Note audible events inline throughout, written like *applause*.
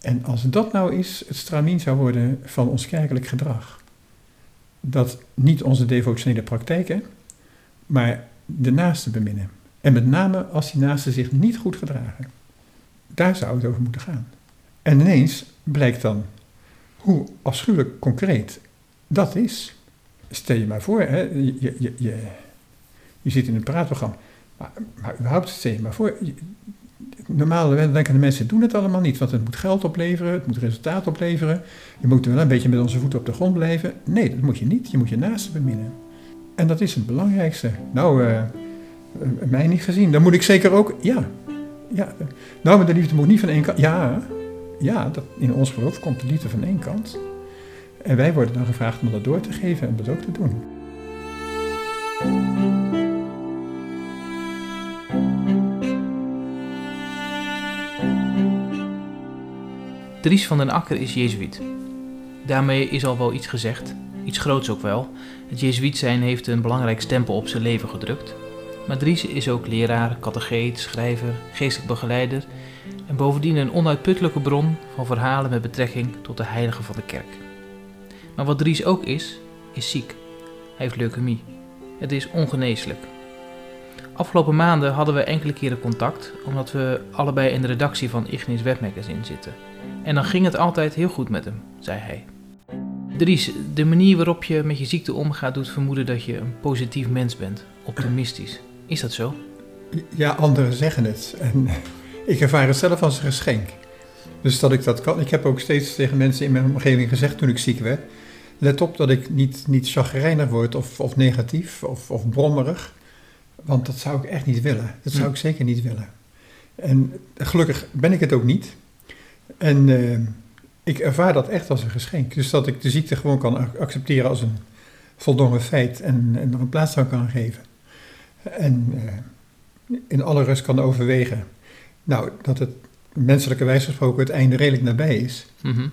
En als dat nou is, het stramien zou worden van ons kerkelijk gedrag. Dat niet onze devotionele praktijken, maar de naaste beminnen. En met name als die naasten zich niet goed gedragen. Daar zou het over moeten gaan. En ineens blijkt dan hoe afschuwelijk concreet dat is. Stel je maar voor, hè, je, je, je, je zit in een praatprogramma. Maar überhaupt, stel je maar voor. Normaal denken de mensen doen het allemaal niet, want het moet geld opleveren, het moet resultaat opleveren. Je moet wel een beetje met onze voeten op de grond blijven. Nee, dat moet je niet. Je moet je naasten beminnen. En dat is het belangrijkste. Nou, uh, mij niet gezien. Dan moet ik zeker ook, ja. ja. Nou, maar de liefde moet niet van één kant. Ja, ja dat, in ons geloof komt de liefde van één kant. En wij worden dan gevraagd om dat door te geven en dat ook te doen. Dries van den Akker is Jezuïet. Daarmee is al wel iets gezegd, iets groots ook wel. Het Jezuïet zijn heeft een belangrijk stempel op zijn leven gedrukt. Maar Dries is ook leraar, catecheet, schrijver, geestelijk begeleider en bovendien een onuitputtelijke bron van verhalen met betrekking tot de heiligen van de kerk. Maar wat Dries ook is, is ziek. Hij heeft leukemie. Het is ongeneeslijk. Afgelopen maanden hadden we enkele keren contact, omdat we allebei in de redactie van Ignis Webmagazine zitten. En dan ging het altijd heel goed met hem, zei hij. Dries, de manier waarop je met je ziekte omgaat doet vermoeden dat je een positief mens bent, optimistisch. Is dat zo? Ja, anderen zeggen het. En *laughs* ik ervaar het zelf als een geschenk. Dus dat ik dat kan. Ik heb ook steeds tegen mensen in mijn omgeving gezegd toen ik ziek werd. Let op dat ik niet, niet chagrijnig word of, of negatief of, of brommerig. Want dat zou ik echt niet willen. Dat zou hm. ik zeker niet willen. En gelukkig ben ik het ook niet. En uh, ik ervaar dat echt als een geschenk. Dus dat ik de ziekte gewoon kan accepteren als een voldongen feit en, en er een plaats aan kan geven. En uh, in alle rust kan overwegen. Nou, dat het menselijke wijze gesproken het einde redelijk nabij is, mm -hmm.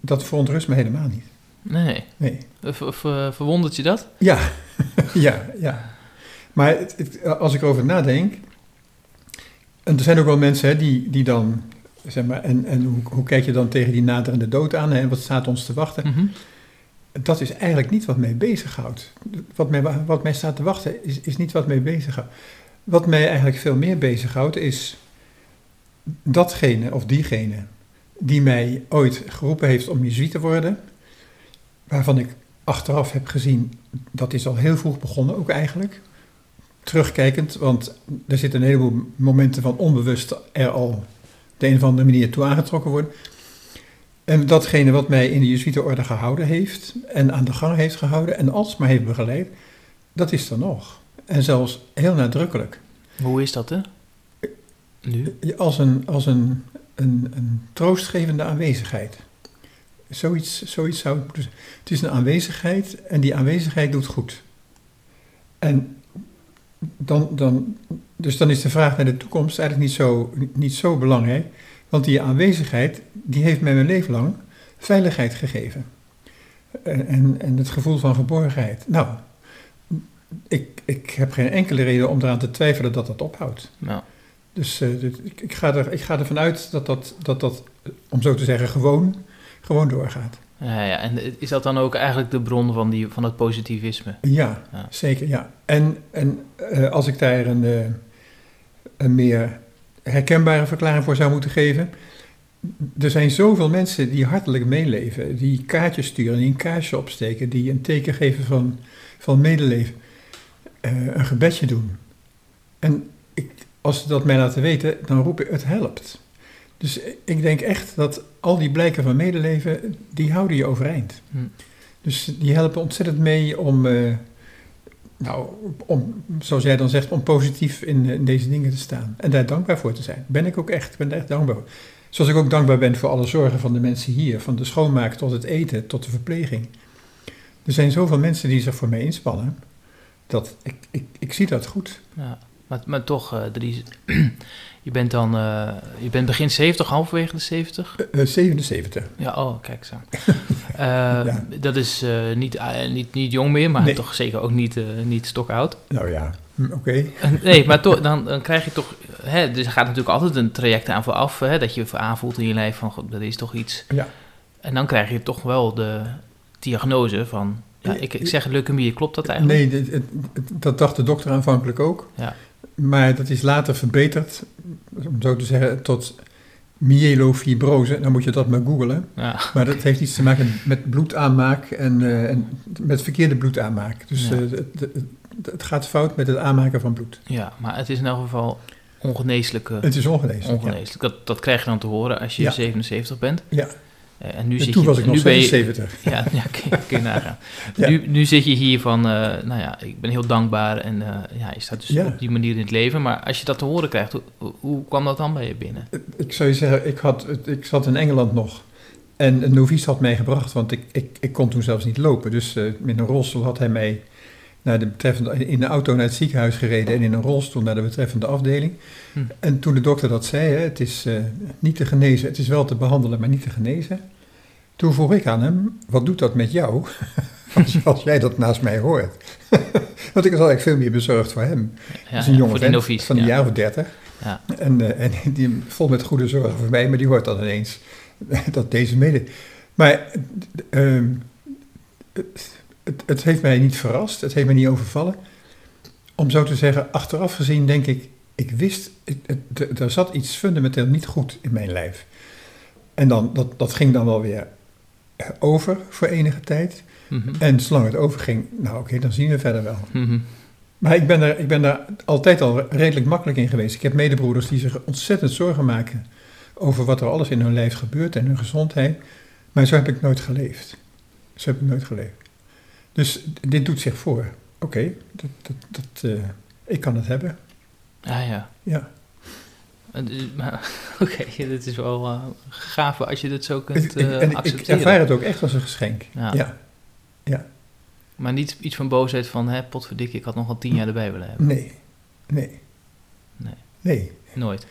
dat verontrust me helemaal niet. Nee. nee. Uh, verwondert je dat? Ja, *laughs* ja, ja. Maar het, het, als ik erover nadenk, en er zijn ook wel mensen hè, die, die dan Zeg maar, en en hoe, hoe kijk je dan tegen die naderende dood aan en wat staat ons te wachten? Mm -hmm. Dat is eigenlijk niet wat mij bezighoudt. Wat mij, wat mij staat te wachten is, is niet wat mij bezighoudt. Wat mij eigenlijk veel meer bezighoudt is datgene of diegene die mij ooit geroepen heeft om jezuïet te worden, waarvan ik achteraf heb gezien, dat is al heel vroeg begonnen ook eigenlijk. Terugkijkend, want er zitten een heleboel momenten van onbewust er al de een of andere manier toe aangetrokken worden. En datgene wat mij in de Jezuïetenorde gehouden heeft en aan de gang heeft gehouden en alsmaar heeft begeleid, dat is er nog. En zelfs heel nadrukkelijk. Hoe is dat, hè? Nu? Als een, als een, een, een troostgevende aanwezigheid. Zoiets, zoiets zou het moeten Het is een aanwezigheid en die aanwezigheid doet goed. En dan, dan, dus dan is de vraag naar de toekomst eigenlijk niet zo, niet zo belangrijk. Want die aanwezigheid, die heeft mij mijn leven lang veiligheid gegeven. En, en het gevoel van geborgenheid. Nou, ik, ik heb geen enkele reden om eraan te twijfelen dat dat ophoudt. Dus uh, ik, ik, ga er, ik ga ervan uit dat dat, dat dat, om zo te zeggen, gewoon, gewoon doorgaat. Ja, ja, en is dat dan ook eigenlijk de bron van, die, van het positivisme? Ja, ja. zeker, ja. En, en uh, als ik daar een, uh, een meer herkenbare verklaring voor zou moeten geven. Er zijn zoveel mensen die hartelijk meeleven, die kaartjes sturen, die een kaarsje opsteken, die een teken geven van, van medeleven, uh, een gebedje doen. En ik, als ze dat mij laten weten, dan roep ik het helpt. Dus ik denk echt dat al die blijken van medeleven, die houden je overeind. Hm. Dus die helpen ontzettend mee om, uh, nou, om, zoals jij dan zegt, om positief in, in, deze dingen te staan. En daar dankbaar voor te zijn. Ben ik ook echt, ik ben daar echt dankbaar voor. Zoals ik ook dankbaar ben voor alle zorgen van de mensen hier. Van de schoonmaak tot het eten, tot de verpleging. Er zijn zoveel mensen die zich voor mij inspannen. Dat ik, ik, ik zie dat goed. Ja, maar, maar toch, uh, Dries, *clears throat* je bent dan, uh, je bent begin 70, halverwege de 70? Uh, 77. Ja, oh, kijk zo. uh, *laughs* ja. Dat is niet, niet, niet jong meer, maar nee. toch zeker ook niet, niet stokoud. Nou ja. Hm, Oké. Nee, maar toch, dan, dan krijg je toch... Hè, dus er gaat natuurlijk altijd een traject aan vooraf... Hè, dat je aanvoelt in je lijf van... God, er is toch iets... Ja. En dan krijg je toch wel de diagnose van... Ja, ik, ik zeg leukemie, klopt dat eigenlijk? Nee, dat dacht de dokter aanvankelijk ook. Ja. Maar dat is later verbeterd, om zo te zeggen, tot myelofibrose. Dan moet je dat maar googlen. Ja, Maar dat heeft iets te maken met bloedaanmaak en, eh, en met verkeerde bloedaanmaak. Dus Ja. eh, het, het, het gaat fout met het aanmaken van bloed. ja, maar het is in elk geval ongeneeslijke... Het is ongeneeslijk. Ongeneeslijk. Dat, dat krijg je dan te horen als je Ja. 77 bent. Ja. Eh, en nu En zit toen je, was ik nog ben je, 76. *laughs* Ja, ja kun, je, kun je nagaan. Ja. Nu, nu zit je hier van, eh, nou ja, ik ben heel dankbaar en eh, ja, je staat dus Ja. op die manier in het leven. Maar als je dat te horen krijgt, hoe, kwam dat dan bij je binnen? Ik zou je zeggen, ik, had, ik zat in Engeland nog. En een novice had mij gebracht, want ik, ik, ik kon toen zelfs niet lopen. Dus eh, in een rolstoel had hij mij naar de betreffende, in de auto naar het ziekenhuis gereden en in een rolstoel naar de betreffende afdeling. Hm. En toen de dokter dat zei, hè, het is eh, niet te genezen, het is wel te behandelen, maar niet te genezen. Toen vroeg ik aan hem, wat doet dat met jou *laughs* als, als jij dat naast mij hoort? *laughs* want ik was eigenlijk veel meer bezorgd voor hem. Ja, is een ja, jonge vent van een ja. jaar of dertig. Ja. En, eh, en *laughs* die vol met goede zorgen voor mij, maar die hoort dan ineens dat deze mede. Maar ehm, het, het, heeft mij niet verrast, het heeft mij niet overvallen. Om zo te zeggen, achteraf gezien denk ik, ik wist, er- zat iets fundamenteel niet goed in mijn lijf. En dan, dat, dat ging dan wel weer over voor enige tijd. Mhm. En zolang het overging, nou oké, dan zien we verder wel. Mhm. Maar ik ben, er, ik ben daar altijd al redelijk makkelijk in geweest. Ik heb medebroeders die zich ontzettend zorgen maken over wat er alles in hun lijf gebeurt en hun gezondheid. Maar zo heb ik nooit geleefd. Zo heb ik nooit geleefd. Dus dit doet zich voor. Oké, dat, dat, dat, eh, ik kan het hebben. Ja, ja. Ja. Eh, *laughs* Oké, dit is wel eh, gaaf als je dit zo Ik, kunt ik- en ik, ik accepteren. ervaar het ook echt als een geschenk. Ja. Ja. Maar niet iets van boosheid van, hè, potverdikke, ik had nog wel tien jaar erbij willen hebben. Nee. Nee. Nee. Nee. Nooit.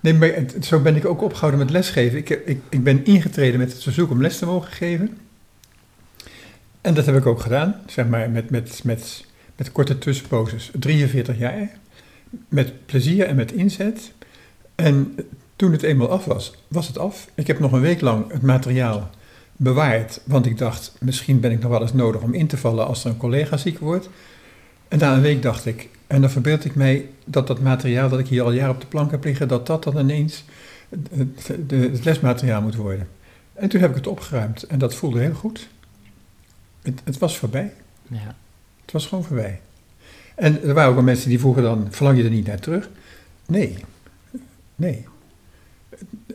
Nee, maar zo ben ik ook opgehouden met lesgeven. Ik, ik, ik ben ingetreden met het verzoek om les te mogen geven. En dat heb ik ook gedaan, zeg maar, met, met, met, met korte tussenposes. 43 jaar, met plezier en met inzet. En toen het eenmaal af was, was het af. Ik heb nog een week lang het materiaal bewaard, want ik dacht, misschien ben ik nog wel eens nodig om in te vallen als er een collega ziek wordt. En na een week dacht ik, en dan verbeeld ik mij dat dat materiaal dat ik hier al jaren op de plank heb liggen, dat dat dan ineens het, lesmateriaal moet worden. En toen heb ik het opgeruimd en dat voelde heel goed. Het, het was voorbij. Ja. Het was gewoon voorbij. En er waren ook wel mensen die vroegen dan, verlang je er niet naar terug? Nee. Nee.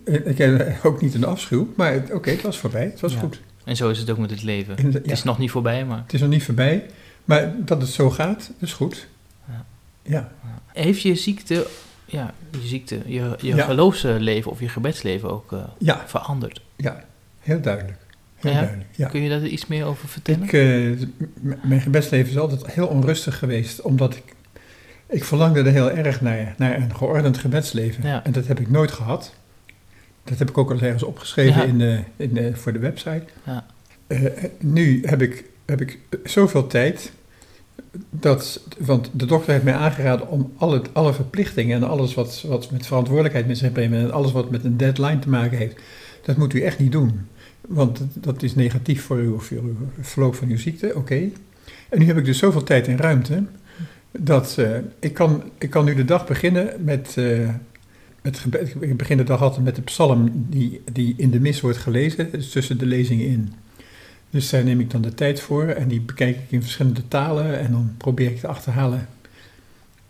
Ik heb ook niet een afschuw, maar oké, het was voorbij. Het was Ja. goed. En zo is het ook met het leven. En, Het ja, is nog niet voorbij, maar... het is nog niet voorbij, maar dat het zo gaat, is goed. Ja. Ja. Heeft je ziekte, ja, je ziekte, je, je geloofsleven of je gebedsleven ook eh, Ja, veranderd? ja, heel duidelijk. Heel Ja? duidelijk, ja. Kun je daar iets meer over vertellen? Ik, eh, mijn gebedsleven is altijd heel onrustig geweest, omdat ik, ik verlangde er heel erg naar, naar een geordend gebedsleven. Ja. En dat heb ik nooit gehad. Dat heb ik ook al ergens opgeschreven in de, in de, voor de website. Ja. Eh, nu heb ik, heb ik zoveel tijd, dat, want de dokter heeft mij aangeraden om alle, alle verplichtingen en alles wat, wat met verantwoordelijkheid met zich brengt en alles wat met een deadline te maken heeft, dat moet u echt niet doen. Want dat- is negatief voor, uw, voor uw verloop van uw ziekte, oké. En nu heb ik dus zoveel tijd en ruimte, dat eh, ik, kan, ik kan nu de dag beginnen met, eh, met gebed. Ik begin de dag altijd met de psalm die, die in de mis wordt gelezen, dus tussen de lezingen in. Dus daar neem ik dan de tijd voor en die bekijk ik in verschillende talen en dan probeer ik te achterhalen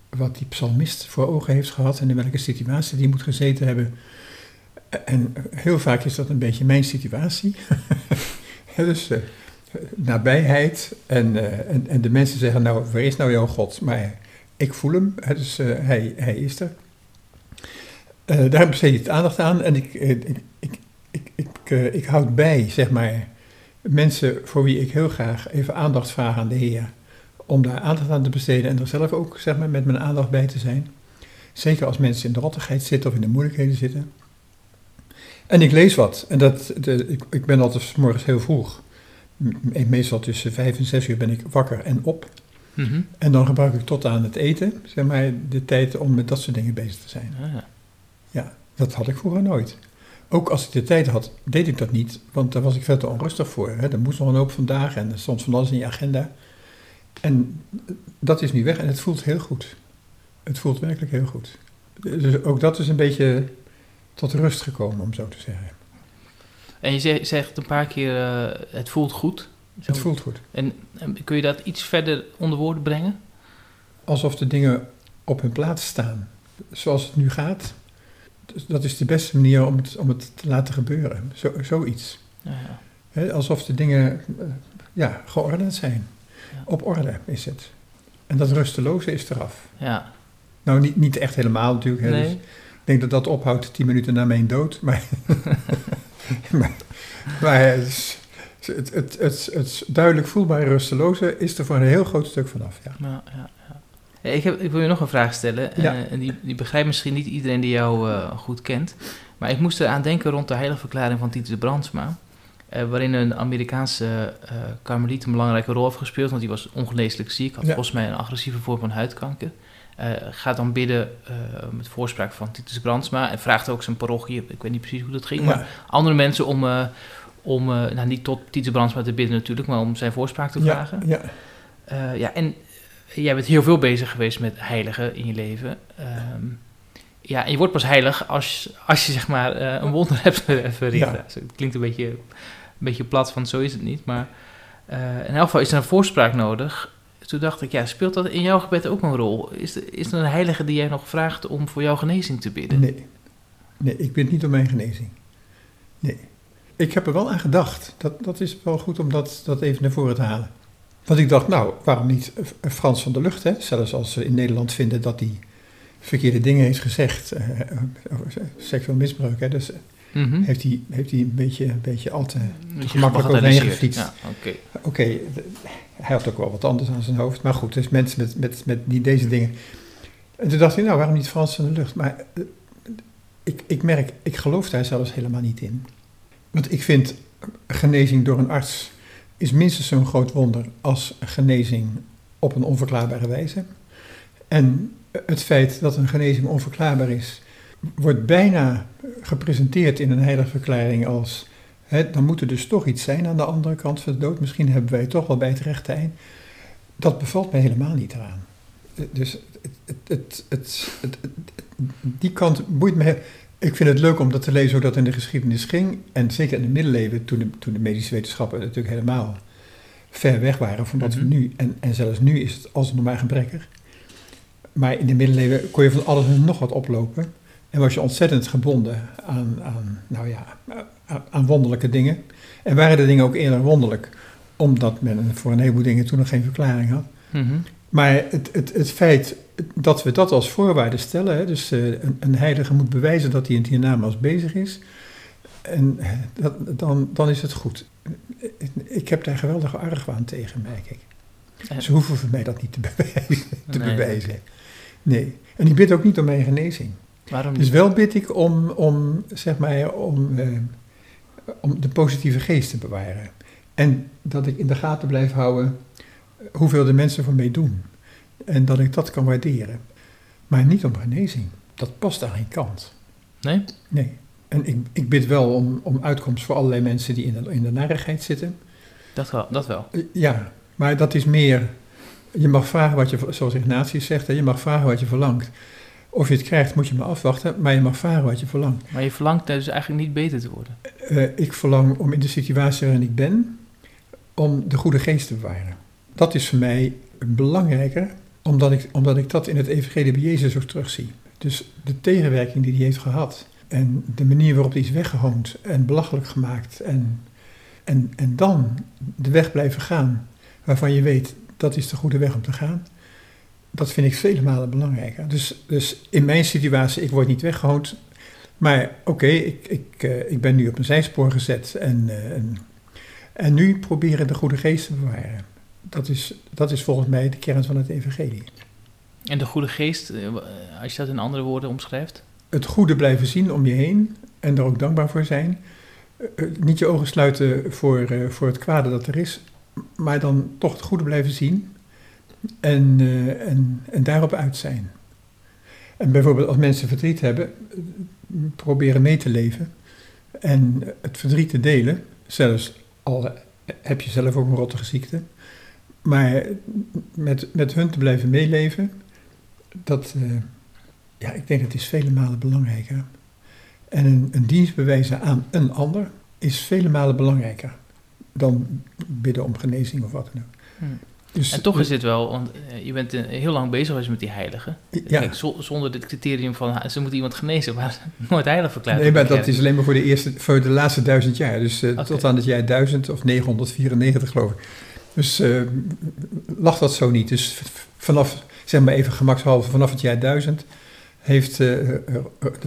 wat die psalmist voor ogen heeft gehad en in welke situatie die moet gezeten hebben. En heel vaak is dat een beetje mijn situatie. *laughs* dus eh, nabijheid en, eh, en, en de mensen zeggen nou, waar is nou jouw God? Maar ik voel hem, dus eh, hij, hij is er. Daar besteed ik het aandacht aan en ik, ik, ik, ik, ik, ik houd bij, zeg maar, mensen voor wie ik heel graag even aandacht vraag aan de Heer. Om daar aandacht aan te besteden en er zelf ook, zeg maar, met mijn aandacht bij te zijn. Zeker als mensen in de rottigheid zitten of in de moeilijkheden zitten. En ik lees wat. En dat, de, ik, ik ben altijd 's morgens heel vroeg. Meestal tussen vijf en zes uur ben ik wakker en op. Mhm. En dan gebruik ik tot aan het eten, zeg maar, de tijd om met dat soort dingen bezig te zijn. Ah, ja. Ja, dat had ik vroeger nooit. Ook als ik de tijd had, deed ik dat niet, want daar was ik veel te onrustig voor. Hè. Er moest nog een hoop vandaag en er stond van alles in je agenda. En dat is nu weg en het voelt heel goed. Het voelt werkelijk heel goed. Dus ook dat is een beetje tot rust gekomen, om zo te zeggen. En je zegt, zegt een paar keer, eh, het voelt goed. Zo- Het voelt goed. En, en kun je dat iets verder onder woorden brengen? Alsof de dingen op hun plaats staan. Zoals het nu gaat, dus dat is de beste manier om het, om het te laten gebeuren. Zo, zoiets. Ja, ja. Alsof de dingen eh, ja, geordend zijn. Ja. Op orde is het. En dat rusteloze is eraf. ja. Nou, niet, niet echt helemaal natuurlijk. Hè. Dus Nee. Denk dat dat ophoudt tien minuten na mijn dood. *laughs* Maar, maar, maar het, het, het, het, het duidelijk voelbare rusteloze is er voor een heel groot stuk vanaf. Ja. Ja, ja, Ik, heb, ik wil je nog een vraag stellen. Ja. eh, en die, die begrijpt misschien niet iedereen die jou eh, goed kent. Maar ik moest eraan denken rond de heilige verklaring van Titus Brandsma. eh, waarin een Amerikaanse karmeliet een belangrijke rol heeft gespeeld. Want die was ongeneeslijk ziek. Had volgens mij een agressieve vorm van huidkanker. Eh, gaat dan bidden eh, met voorspraak van Titus Brandsma. En vraagt ook zijn parochie, ik weet niet precies hoe dat ging. Maar Ja. andere mensen om, eh, om nou, niet tot Titus Brandsma te bidden natuurlijk. Maar om zijn voorspraak te Ja, vragen. ja, Eh, ja, en jij bent heel veel bezig geweest met heiligen in je leven. Ehm, ja, en je wordt pas heilig als, als je zeg maar een wonder *laughs* hebt ver- verricht. Ja. Zo, Het klinkt een beetje, een beetje plat, van zo is het niet. Maar in elk geval is er een voorspraak nodig. Toen dacht ik, ja, speelt dat in jouw gebed ook een rol? Is er, is er een heilige die jij nog vraagt om voor jouw genezing te bidden? Nee. Nee, ik bid niet om mijn genezing. Nee. Ik heb er wel aan gedacht. Dat, dat is wel goed om dat, dat even naar voren te halen. Want ik dacht, nou, waarom niet eh, Frans van der Lucht, hè? Zelfs als ze in Nederland vinden dat hij verkeerde dingen heeft gezegd eh, over seksueel misbruik. Hè? Dus eh, Mhm. heeft hij, heeft hij een beetje, een beetje al te... Gemakkelijk overheen. Ja, oké. Hij had ook wel wat anders aan zijn hoofd. Maar goed, dus mensen met, met, met die, deze dingen. En toen dacht ik, nou, waarom niet Frans van de lucht? Maar eh, ik, ik merk, ik geloof daar zelfs helemaal niet in. Want ik vind genezing door een arts is minstens zo'n groot wonder als genezing op een onverklaarbare wijze. En het feit dat een genezing onverklaarbaar is, wordt bijna gepresenteerd in een heilige verklaring als Dan moet er dus toch iets zijn aan de andere kant van de dood. Misschien hebben wij toch wel bij het rechte eind. Dat bevalt mij helemaal niet eraan. Eh, Dus het, het, het, die kant boeit me. Ik vind het leuk om dat te lezen hoe dat in de geschiedenis ging. En zeker in de middeleeuwen, toen de, toen de medische wetenschappen natuurlijk helemaal ver weg waren van wat Mhm. we nu. En, en zelfs nu is het alsnog maar gebrekkig. Maar in de middeleeuwen kon je van alles en nog wat oplopen. En was je ontzettend gebonden aan, aan, nou ja, aan, wonderlijke dingen. En waren de dingen ook eerder wonderlijk, omdat men voor een heleboel dingen toen nog geen verklaring had. Mhm. Maar het, het, het feit dat we dat als voorwaarde stellen, hè, dus eh, een, een heilige moet bewijzen dat hij in het hiernamaals bezig is, en eh, dat, dan, dan is het goed. Ik heb daar geweldige argwaan tegen, merk ik. Ze hoeven voor mij dat niet te *laughs* bewijzen. Te Nee, bewijzen. Nee. En ik bid ook niet om mijn genezing. Waarom Dus niet? wel bid ik om, om zeg maar, om, eh, om de positieve geest te bewaren. En dat ik in de gaten blijf houden hoeveel de mensen voor mij doen. En dat ik dat kan waarderen. Maar niet om genezing. Dat past aan geen kant. Nee? Nee. En ik, ik bid wel om, om uitkomst voor allerlei mensen die in de, in de narigheid zitten. Dat wel. Dat wel. Eh, Ja, maar dat is meer. Je mag vragen wat je, zoals Ignatius zegt, hè, je mag vragen wat je verlangt. Of je het krijgt, moet je maar afwachten, maar je mag vragen wat je verlangt. Maar je verlangt dus eigenlijk niet beter te worden. Eh, ik verlang om in de situatie waarin ik ben, om de goede geest te bewaren. Dat is voor mij belangrijker, omdat ik, omdat ik dat in het evangelie bij Jezus ook terugzie. Dus de tegenwerking die hij heeft gehad en de manier waarop hij is weggehoond en belachelijk gemaakt en, en, en dan de weg blijven gaan waarvan je weet dat is de goede weg om te gaan. Dat vind ik vele malen belangrijker. Dus, dus in mijn situatie, ik word niet weggehoond, maar oké, ik, ik, eh, ik ben nu op een zijspoor gezet en, eh, en, en nu proberen de goede geest te bewaren. Dat is, dat is volgens mij de kern van het evangelie. En de goede geest, eh, als je dat in andere woorden omschrijft? Het goede blijven zien om je heen en er ook dankbaar voor zijn. Niet je ogen sluiten voor, voor het kwade dat er is, maar dan toch het goede blijven zien. En, eh, en, en daarop uit zijn. En bijvoorbeeld als mensen verdriet hebben, proberen mee te leven en het verdriet te delen, zelfs al heb je zelf ook een rottige ziekte, maar met, met hun te blijven meeleven, dat, uh, ja, ik denk dat is vele malen belangrijker. En een, een dienst bewijzen aan een ander is vele malen belangrijker dan bidden om genezing of wat dan ook. Hmm. Dus, en toch is dit wel, want eh, je bent heel lang bezig geweest met die heiligen. Ja. Kijk, zonder dit criterium van ze moeten iemand genezen, maar nooit heilig verklaard. Nee, maar dat is alleen maar voor de, eerste, voor de laatste duizend jaar. Dus uh, tot aan het jaar 1000 of 994 geloof ik. Dus uh, lag dat zo niet. Dus vanaf, zeg maar even gemakshalve, vanaf het jaar 1000 heeft de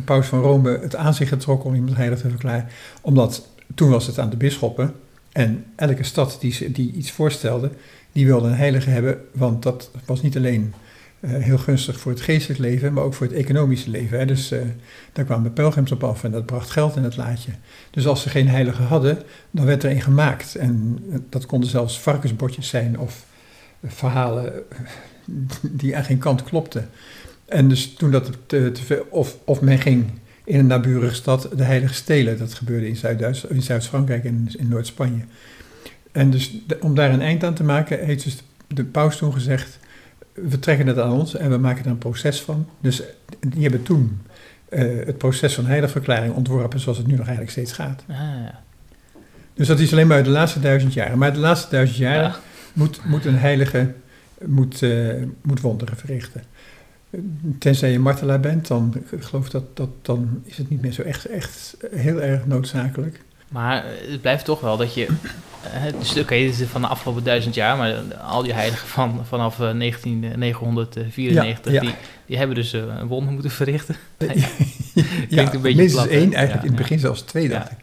paus van Rome het aan zich getrokken om iemand heilig te verklaren. Omdat toen was het aan de bisschoppen en elke stad die, die iets voorstelde, die wilde een heilige hebben, want dat was niet alleen uh, heel gunstig voor het geestelijk leven, maar ook voor het economische leven. Hè. Dus uh, daar kwamen pelgrims op af en dat bracht geld in het laadje. Dus als ze geen heilige hadden, dan werd er een gemaakt. En dat konden zelfs varkensbordjes zijn of verhalen *laughs* die aan geen kant klopten. En dus toen dat te, of, of men ging in een naburige stad de heilige stelen. Dat gebeurde in Zuid-Frankrijk en in Noord-Spanje. En dus om daar een eind aan te maken, heeft dus de paus toen gezegd: we trekken het aan ons en we maken er een proces van. Dus die hebben toen uh, het proces van heiligverklaring ontworpen zoals het nu nog eigenlijk steeds gaat. Ah, ja. Dus dat is alleen maar de laatste duizend jaren. Maar de laatste duizend jaren moet, moet een heilige moet, uh, moet wonderen verrichten. Tenzij je martelaar bent, dan geloof dat, dat dan is het niet meer zo echt, echt heel erg noodzakelijk. Maar het blijft toch wel dat je. Dus oké, okay, dit is van de afgelopen duizend jaar, maar al die heiligen van, vanaf 19, eh, 994, Die, die hebben dus een wonder moeten verrichten. *laughs* Klinkt ja, een beetje minstens één, eigenlijk in het begin zelfs twee, dacht ik.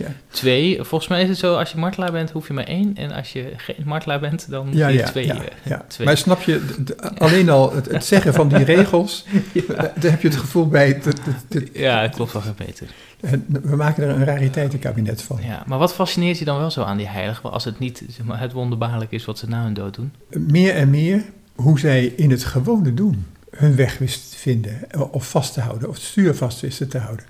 Ja. Twee, volgens mij is het zo, als je martelaar bent, hoef je maar één. En als je geen martelaar bent, dan ja, je twee, ja, ja. *laughs* twee. Maar snap je, alleen al het, zeggen van die regels, *laughs* daar heb je het gevoel bij... ja, het klopt wel beter. We maken er een rariteitenkabinet van. Ja, maar wat fascineert je dan wel zo aan die heiligen, als het niet zeg maar, het wonderbaarlijk is wat ze na hun dood doen? Meer en meer hoe zij in het gewone doen hun weg wisten te vinden, of vast te houden, of het stuur vast wisten te houden.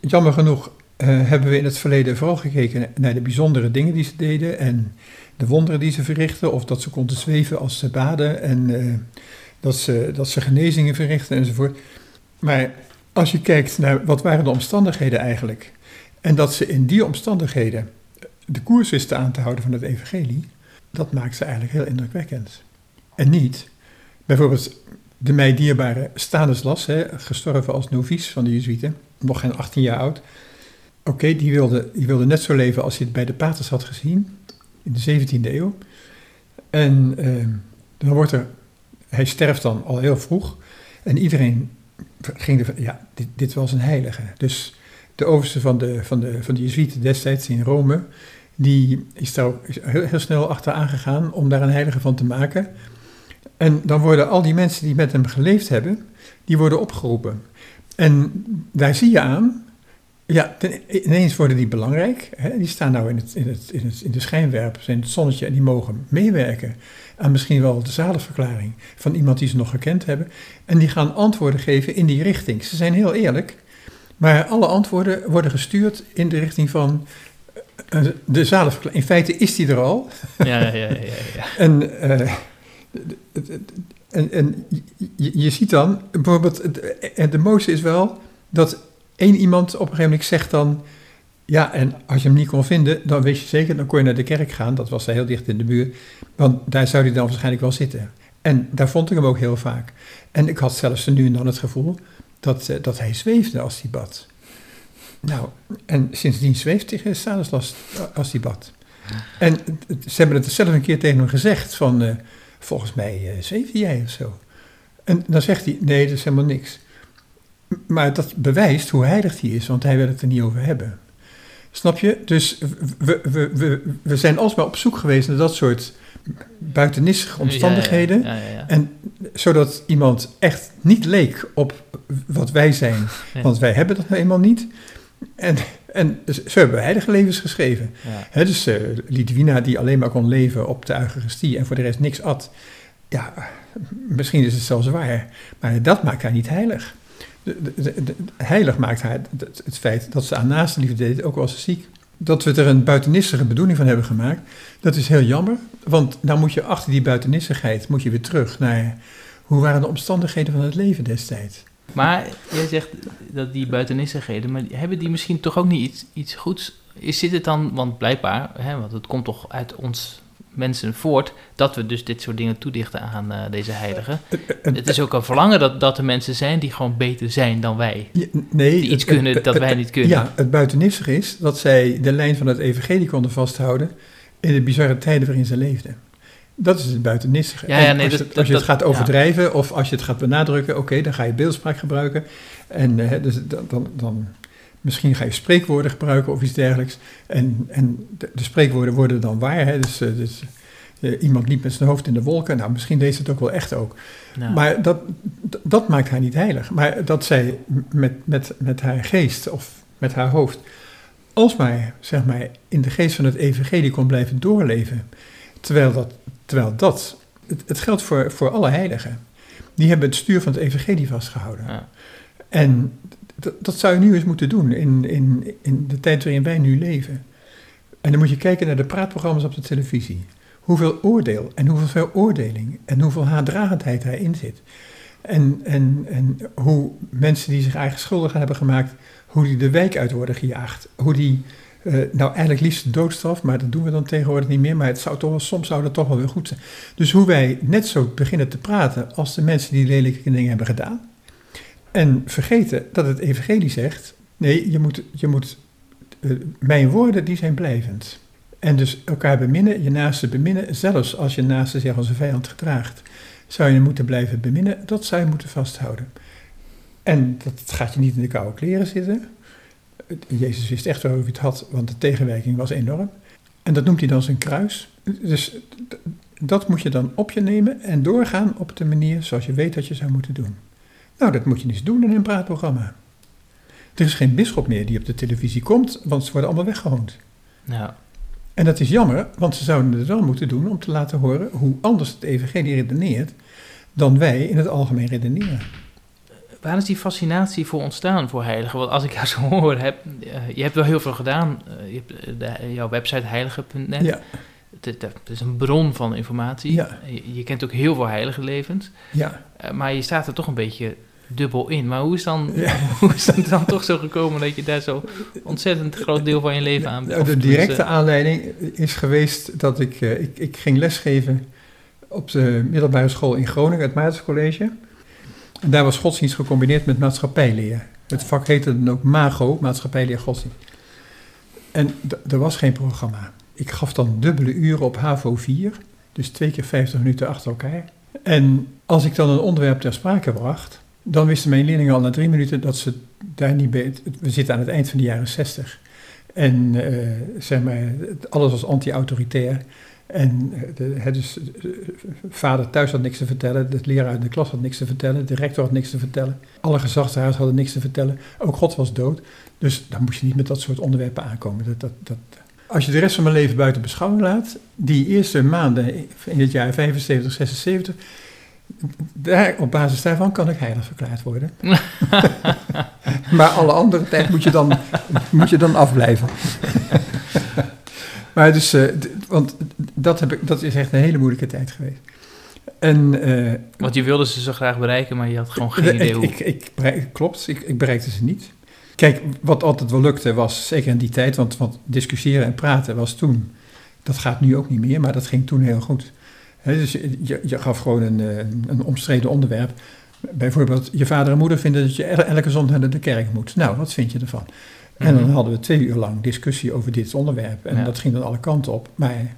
Jammer genoeg hebben we in het verleden vooral gekeken naar de bijzondere dingen die ze deden en de wonderen die ze verrichten, of dat ze konden zweven als ze baden en uh, dat, ze, dat ze genezingen verrichten enzovoort. Maar als je kijkt naar wat waren de omstandigheden eigenlijk, en dat ze in die omstandigheden de koers wisten aan te houden van het evangelie, dat maakt ze eigenlijk heel indrukwekkend. En niet, bijvoorbeeld de mij dierbare Stanislas, hè, gestorven als novice van de Jezuïeten, nog geen 18 jaar oud, Oké, die, wilde, die wilde net zo leven als hij het bij de paters had gezien in de 17e eeuw. En uh, dan wordt er, hij sterft dan al heel vroeg. En iedereen ging er, ja, dit, dit was een heilige. Dus de overste van de, van de, van de Jezuïeten destijds in Rome, die is daar heel, heel snel achteraan gegaan om daar een heilige van te maken. En dan worden al die mensen die met hem geleefd hebben, die worden opgeroepen. En daar zie je aan ja, ineens worden die belangrijk. Hè? Die staan nou in, het, in, het, in, het, in de schijnwerpers, in het zonnetje en die mogen meewerken aan misschien wel de zalenverklaring van iemand die ze nog gekend hebben. En die gaan antwoorden geven in die richting. Ze zijn heel eerlijk, maar alle antwoorden worden gestuurd in de richting van eh, de zalenverklaring. In feite is die er al. *laughs* Ja, ja, ja. ja, ja. en, uh, en, en je, je, ziet dan, bijvoorbeeld, de mooiste is wel dat Eén iemand op een gegeven moment zegt dan, ja, en als je hem niet kon vinden, dan wist je zeker, dan kon je naar de kerk gaan. Dat was heel dicht in de buurt, want daar zou hij dan waarschijnlijk wel zitten. En daar vond ik hem ook heel vaak. En ik had zelfs nu en dan het gevoel dat, eh, dat hij zweefde als hij bad. Nou, en sindsdien zweeft hij Stanislas als hij bad. En ze hebben het zelf een keer tegen hem gezegd van, uh, volgens mij uh, zweefde jij of zo. En dan zegt hij, nee, dat is helemaal niks. Maar dat bewijst hoe heilig hij is, want hij wil het er niet over hebben. Snap je? Dus we, we, we, we zijn alsmaar op zoek geweest naar dat soort buitennissige omstandigheden. en zodat iemand echt niet leek op wat wij zijn, *laughs* want wij hebben dat nou eenmaal niet. En, en zo hebben we heilige levens geschreven. dus uh, Lidwina die alleen maar kon leven op de Eucharistie en voor de rest niks at. Ja, misschien is het zelfs waar, maar dat maakt haar niet heilig. Heilig maakt haar het, feit dat ze aan naaste liefde deed, ook al was ze ziek. Dat we er een buitennissige bedoeling van hebben gemaakt, dat is heel jammer. Want nou moet je achter die buitennissigheid moet je weer terug naar hoe waren de omstandigheden van het leven destijds. Maar jij zegt dat die buitennissigheden, maar hebben die misschien toch ook niet iets, iets goeds? Is, zit het dan, want blijkbaar, hè, want het komt toch uit ons mensen voort dat we dus dit soort dingen toedichten aan uh, deze heiligen. Het is ook een verlangen dat, dat er mensen zijn die gewoon beter zijn dan wij. Ja, nee, die iets het, kunnen het, dat wij niet kunnen. Ja, het buitennissig is dat zij de lijn van het evangelie konden vasthouden in de bizarre tijden waarin ze leefden. Dat is het buitennissige. Ja, ja, nee, als als je dat, het gaat overdrijven of als je het gaat benadrukken, oké, dan ga je beeldspraak gebruiken. En uh, dus dan, dan, dan, misschien ga je spreekwoorden gebruiken of iets dergelijks. En, en de, de spreekwoorden worden dan waar. Hè? Dus, uh, dus uh, iemand liep met zijn hoofd in de wolken. Nou, misschien deed ze het ook wel echt ook. Nou. Maar dat, dat maakt haar niet heilig. Maar dat zij met, met, met haar geest of met haar hoofd alsmaar zeg maar, in de geest van het evangelie kon blijven doorleven. Terwijl dat, terwijl dat het, het geldt voor, voor alle heiligen. Die hebben het stuur van het evangelie vastgehouden. Ja. En dat, zou je nu eens moeten doen in, in, in de tijd waarin wij nu leven. En dan moet je kijken naar de praatprogramma's op de televisie. Hoeveel oordeel en hoeveel veroordeling en hoeveel haatdragendheid daarin zit. En, en, en hoe mensen die zich eigen schuldig hebben gemaakt, hoe die de wijk uit worden gejaagd. Hoe die, uh, nou eigenlijk liefst de doodstraf, maar dat doen we dan tegenwoordig niet meer. Maar het zou toch wel, soms zou dat toch wel weer goed zijn. Dus hoe wij net zo beginnen te praten als de mensen die lelijke dingen hebben gedaan. En vergeten dat het evangelie zegt, nee, je moet, je moet uh, mijn woorden die zijn blijvend. En dus elkaar beminnen, je naaste beminnen, zelfs als je naaste zich als een vijand gedraagt, zou je moeten blijven beminnen, dat zou je moeten vasthouden. En dat gaat je niet in de koude kleren zitten. Jezus wist echt hoe hij het had, want de tegenwerking was enorm. En dat noemt hij dan zijn kruis. Dus dat moet je dan op je nemen en doorgaan op de manier zoals je weet dat je zou moeten doen. Nou, dat moet je eens doen in een praatprogramma. Er is geen bisschop meer die op de televisie komt, want ze worden allemaal weggehoond. Ja. En dat is jammer, want ze zouden het wel moeten doen om te laten horen hoe anders het evangelie redeneert dan wij in het algemeen redeneren. Waar is die fascinatie voor ontstaan voor heiligen? Want als ik jou zo hoor, heb, uh, je hebt wel heel veel gedaan. Uh, je hebt de, jouw website heilige.net. Ja. Het, is een bron van informatie. Ja. Je, je, kent ook heel veel heilige levens. Ja. Uh, maar je staat er toch een beetje dubbel in. Maar hoe is, dan, Ja. *laughs* hoe is het dan toch zo gekomen dat je daar zo ontzettend groot deel van je leven aan Nou, de directe aanleiding is geweest dat ik, uh, ik, ik ging lesgeven op de middelbare school in Groningen, het Maartenscollege. En daar was godsdienst gecombineerd met maatschappijleer. Het vak heette dan ook MAGO, maatschappijleer godsdienst. En er was geen programma. Ik gaf dan dubbele uren op HAVO 4, dus twee keer 50 minuten achter elkaar. En als ik dan een onderwerp ter sprake bracht, dan wisten mijn leerlingen al na drie minuten dat ze daar niet bij. We zitten aan het eind van de jaren 60. En uh, zeg maar, alles was anti-autoritair. En de, dus, vader thuis had niks te vertellen, de leraar in de klas had niks te vertellen, de rector had niks te vertellen, alle gezagsdragers hadden niks te vertellen, ook God was dood. Dus dan moest je niet met dat soort onderwerpen aankomen. Dat, dat, dat. Als je de rest van mijn leven buiten beschouwing laat, die eerste maanden in het jaar 75, 76, daar, op basis daarvan kan ik heilig verklaard worden. *laughs* maar alle andere tijd moet je dan, moet je dan afblijven. maar dus, uh, want dat, heb ik, dat is echt een hele moeilijke tijd geweest. En, uh, want je wilde ze zo graag bereiken, maar je had gewoon geen idee ik, hoe. Ik, ik, klopt, ik, ik bereikte ze niet. Kijk, wat altijd wel lukte was, zeker in die tijd, want, want discussiëren en praten was toen, dat gaat nu ook niet meer, maar dat ging toen heel goed. He, dus je, je, gaf gewoon een, een, een, omstreden onderwerp. Bijvoorbeeld, je vader en moeder vinden dat je elke zondag naar de kerk moet. Nou, wat vind je ervan? En dan hadden we twee uur lang discussie over dit onderwerp. En ja. dat ging dan alle kanten op. Maar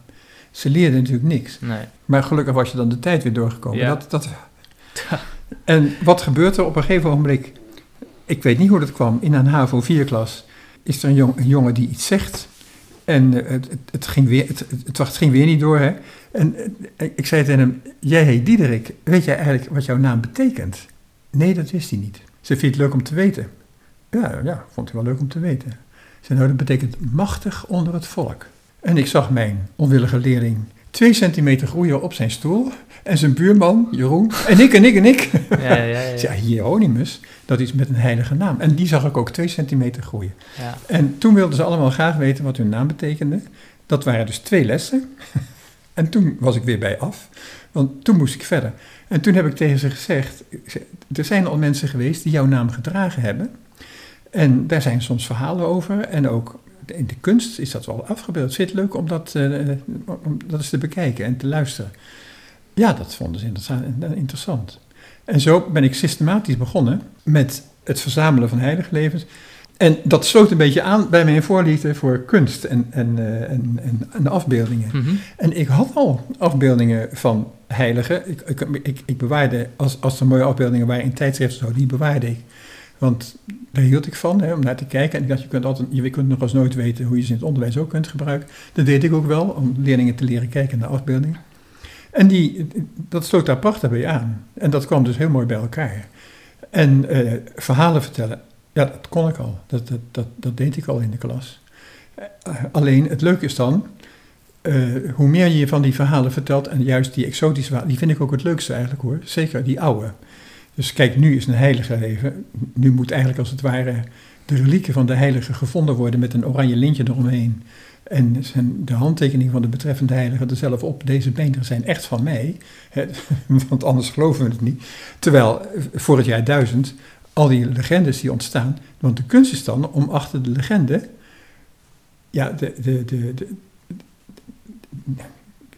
ze leerden natuurlijk niks. Nee. Maar gelukkig was je dan de tijd weer doorgekomen. Ja. Dat, dat... *laughs* en wat gebeurt er op een gegeven ogenblik? Ik weet niet hoe dat kwam. In een HAVO 4-klas is er een, jong, een jongen die iets zegt. En uh, het, het, ging weer, het, het, ging weer niet door, hè. En uh, ik zei tegen hem, jij heet Diederik, weet jij eigenlijk wat jouw naam betekent? Nee, dat wist hij niet. Ze vindt het leuk om te weten. Ja, ja, vond hij wel leuk om te weten. Ze nou, dat betekent machtig onder het volk. En ik zag mijn onwillige leerling twee centimeter groeien op zijn stoel. En zijn buurman, Jeroen, en ik en ik en ik. Ja, ja, ja. *laughs* ja. Hieronymus, dat is met een heilige naam. En die zag ik ook twee centimeter groeien. ja. En toen wilden ze allemaal graag weten wat hun naam betekende. Dat waren dus twee lessen. *laughs* En toen was ik weer bij af, want toen moest ik verder. En toen heb ik tegen ze gezegd, er zijn al mensen geweest die jouw naam gedragen hebben. En daar zijn soms verhalen over. En ook in de kunst is dat wel afgebeeld. Zit leuk om dat, eh, om dat eens te bekijken en te luisteren. Ja, dat vonden ze interessa- interessant. En zo ben ik systematisch begonnen met het verzamelen van heilige levens. En dat sloot een beetje aan bij mijn voorliefde voor kunst en, en, eh, en, en, en afbeeldingen. Mhm. En ik had al afbeeldingen van heiligen. Ik, ik, ik, ik bewaarde, als, als er mooie afbeeldingen waren in tijdschriften, zo, die bewaarde ik. Want daar hield ik van, hè, om naar te kijken. En ik dacht, je kunt, altijd, je kunt nog eens nooit weten hoe je ze in het onderwijs ook kunt gebruiken. Dat deed ik ook wel, om leerlingen te leren kijken naar afbeeldingen. En die, dat sloot daar prachtig bij aan. En dat kwam dus heel mooi bij elkaar. En eh, verhalen vertellen, ja, dat kon ik al. Dat, dat, dat, deed ik al in de klas. Eh, alleen, het leuke is dan, eh, hoe meer je van die verhalen vertelt, en juist die exotische verhalen, die vind ik ook het leukste eigenlijk hoor. Zeker die oude. Dus kijk, nu is een heilige leven. Nu moet eigenlijk als het ware de relieken van de heilige gevonden worden met een oranje lintje eromheen. En de handtekening van de betreffende heilige er zelf op. Deze beenderen zijn echt van mij. Hè, *laughs* want anders geloven we het niet. Terwijl voor het jaar 1000 al die legendes die ontstaan. Want de kunst is dan om achter de legende. Ja, de. de, de,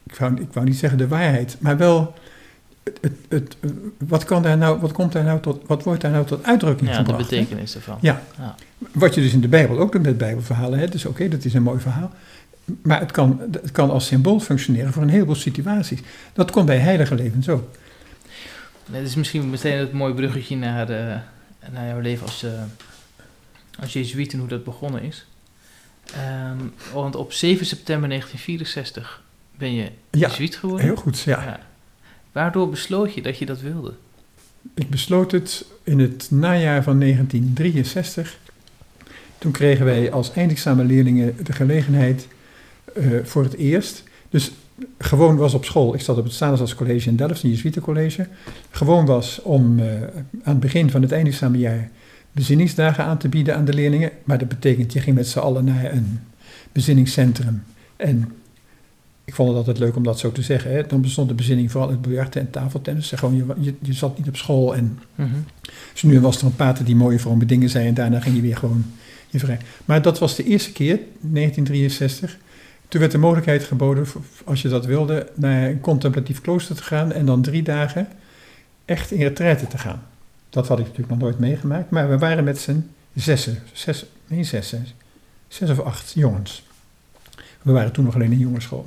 ik, ik wou niet zeggen de waarheid, maar wel. Het, wat, kan daar nou, wat, komt daar nou tot, wat wordt daar nou tot uitdrukking ja, de gebracht? hè? betekenis ervan. Ja. Ja. Wat je dus in de Bijbel ook doet met Bijbelverhalen. Hè? Dus oké, dat is een mooi verhaal. Maar het kan, het kan als symbool functioneren voor een heleboel situaties. Dat komt bij heilige levens ook. Het is misschien meteen het mooie bruggetje naar, eh, naar jouw leven als, eh als jezuïet en hoe dat begonnen is. Ehm, want op 7 september 1964 ben je Ja, jezuïet geworden. heel goed. Ja. Ja. Waardoor besloot je dat je dat wilde? Ik besloot het in het najaar van 1963. Toen kregen wij als eindexamenleerlingen de gelegenheid eh, voor het eerst. Dus gewoon was op school. Ik zat op het Stanislascollege in Delft, een Jesuitencollege. Gewoon was om eh, aan het begin van het eindexamenjaar bezinningsdagen aan te bieden aan de leerlingen. Maar dat betekent, je ging met z'n allen naar een bezinningscentrum. En ik vond het altijd leuk om dat zo te zeggen. Hè. Dan bestond de bezinning vooral uit biljarten en tafeltennis. Gewoon, je, je, je zat niet op school en Mhm. dus nu was er een pater die mooie vrome dingen zei en daarna ging je weer gewoon je vrij. Maar dat was de eerste keer, 1963. Toen werd de mogelijkheid geboden, als je dat wilde, naar een contemplatief klooster te gaan en dan drie dagen echt in retraite te gaan. Dat had ik natuurlijk nog nooit meegemaakt, maar we waren met z'n zessen, zes, nee zessen, zes of acht jongens. We waren toen nog alleen een jongensschool.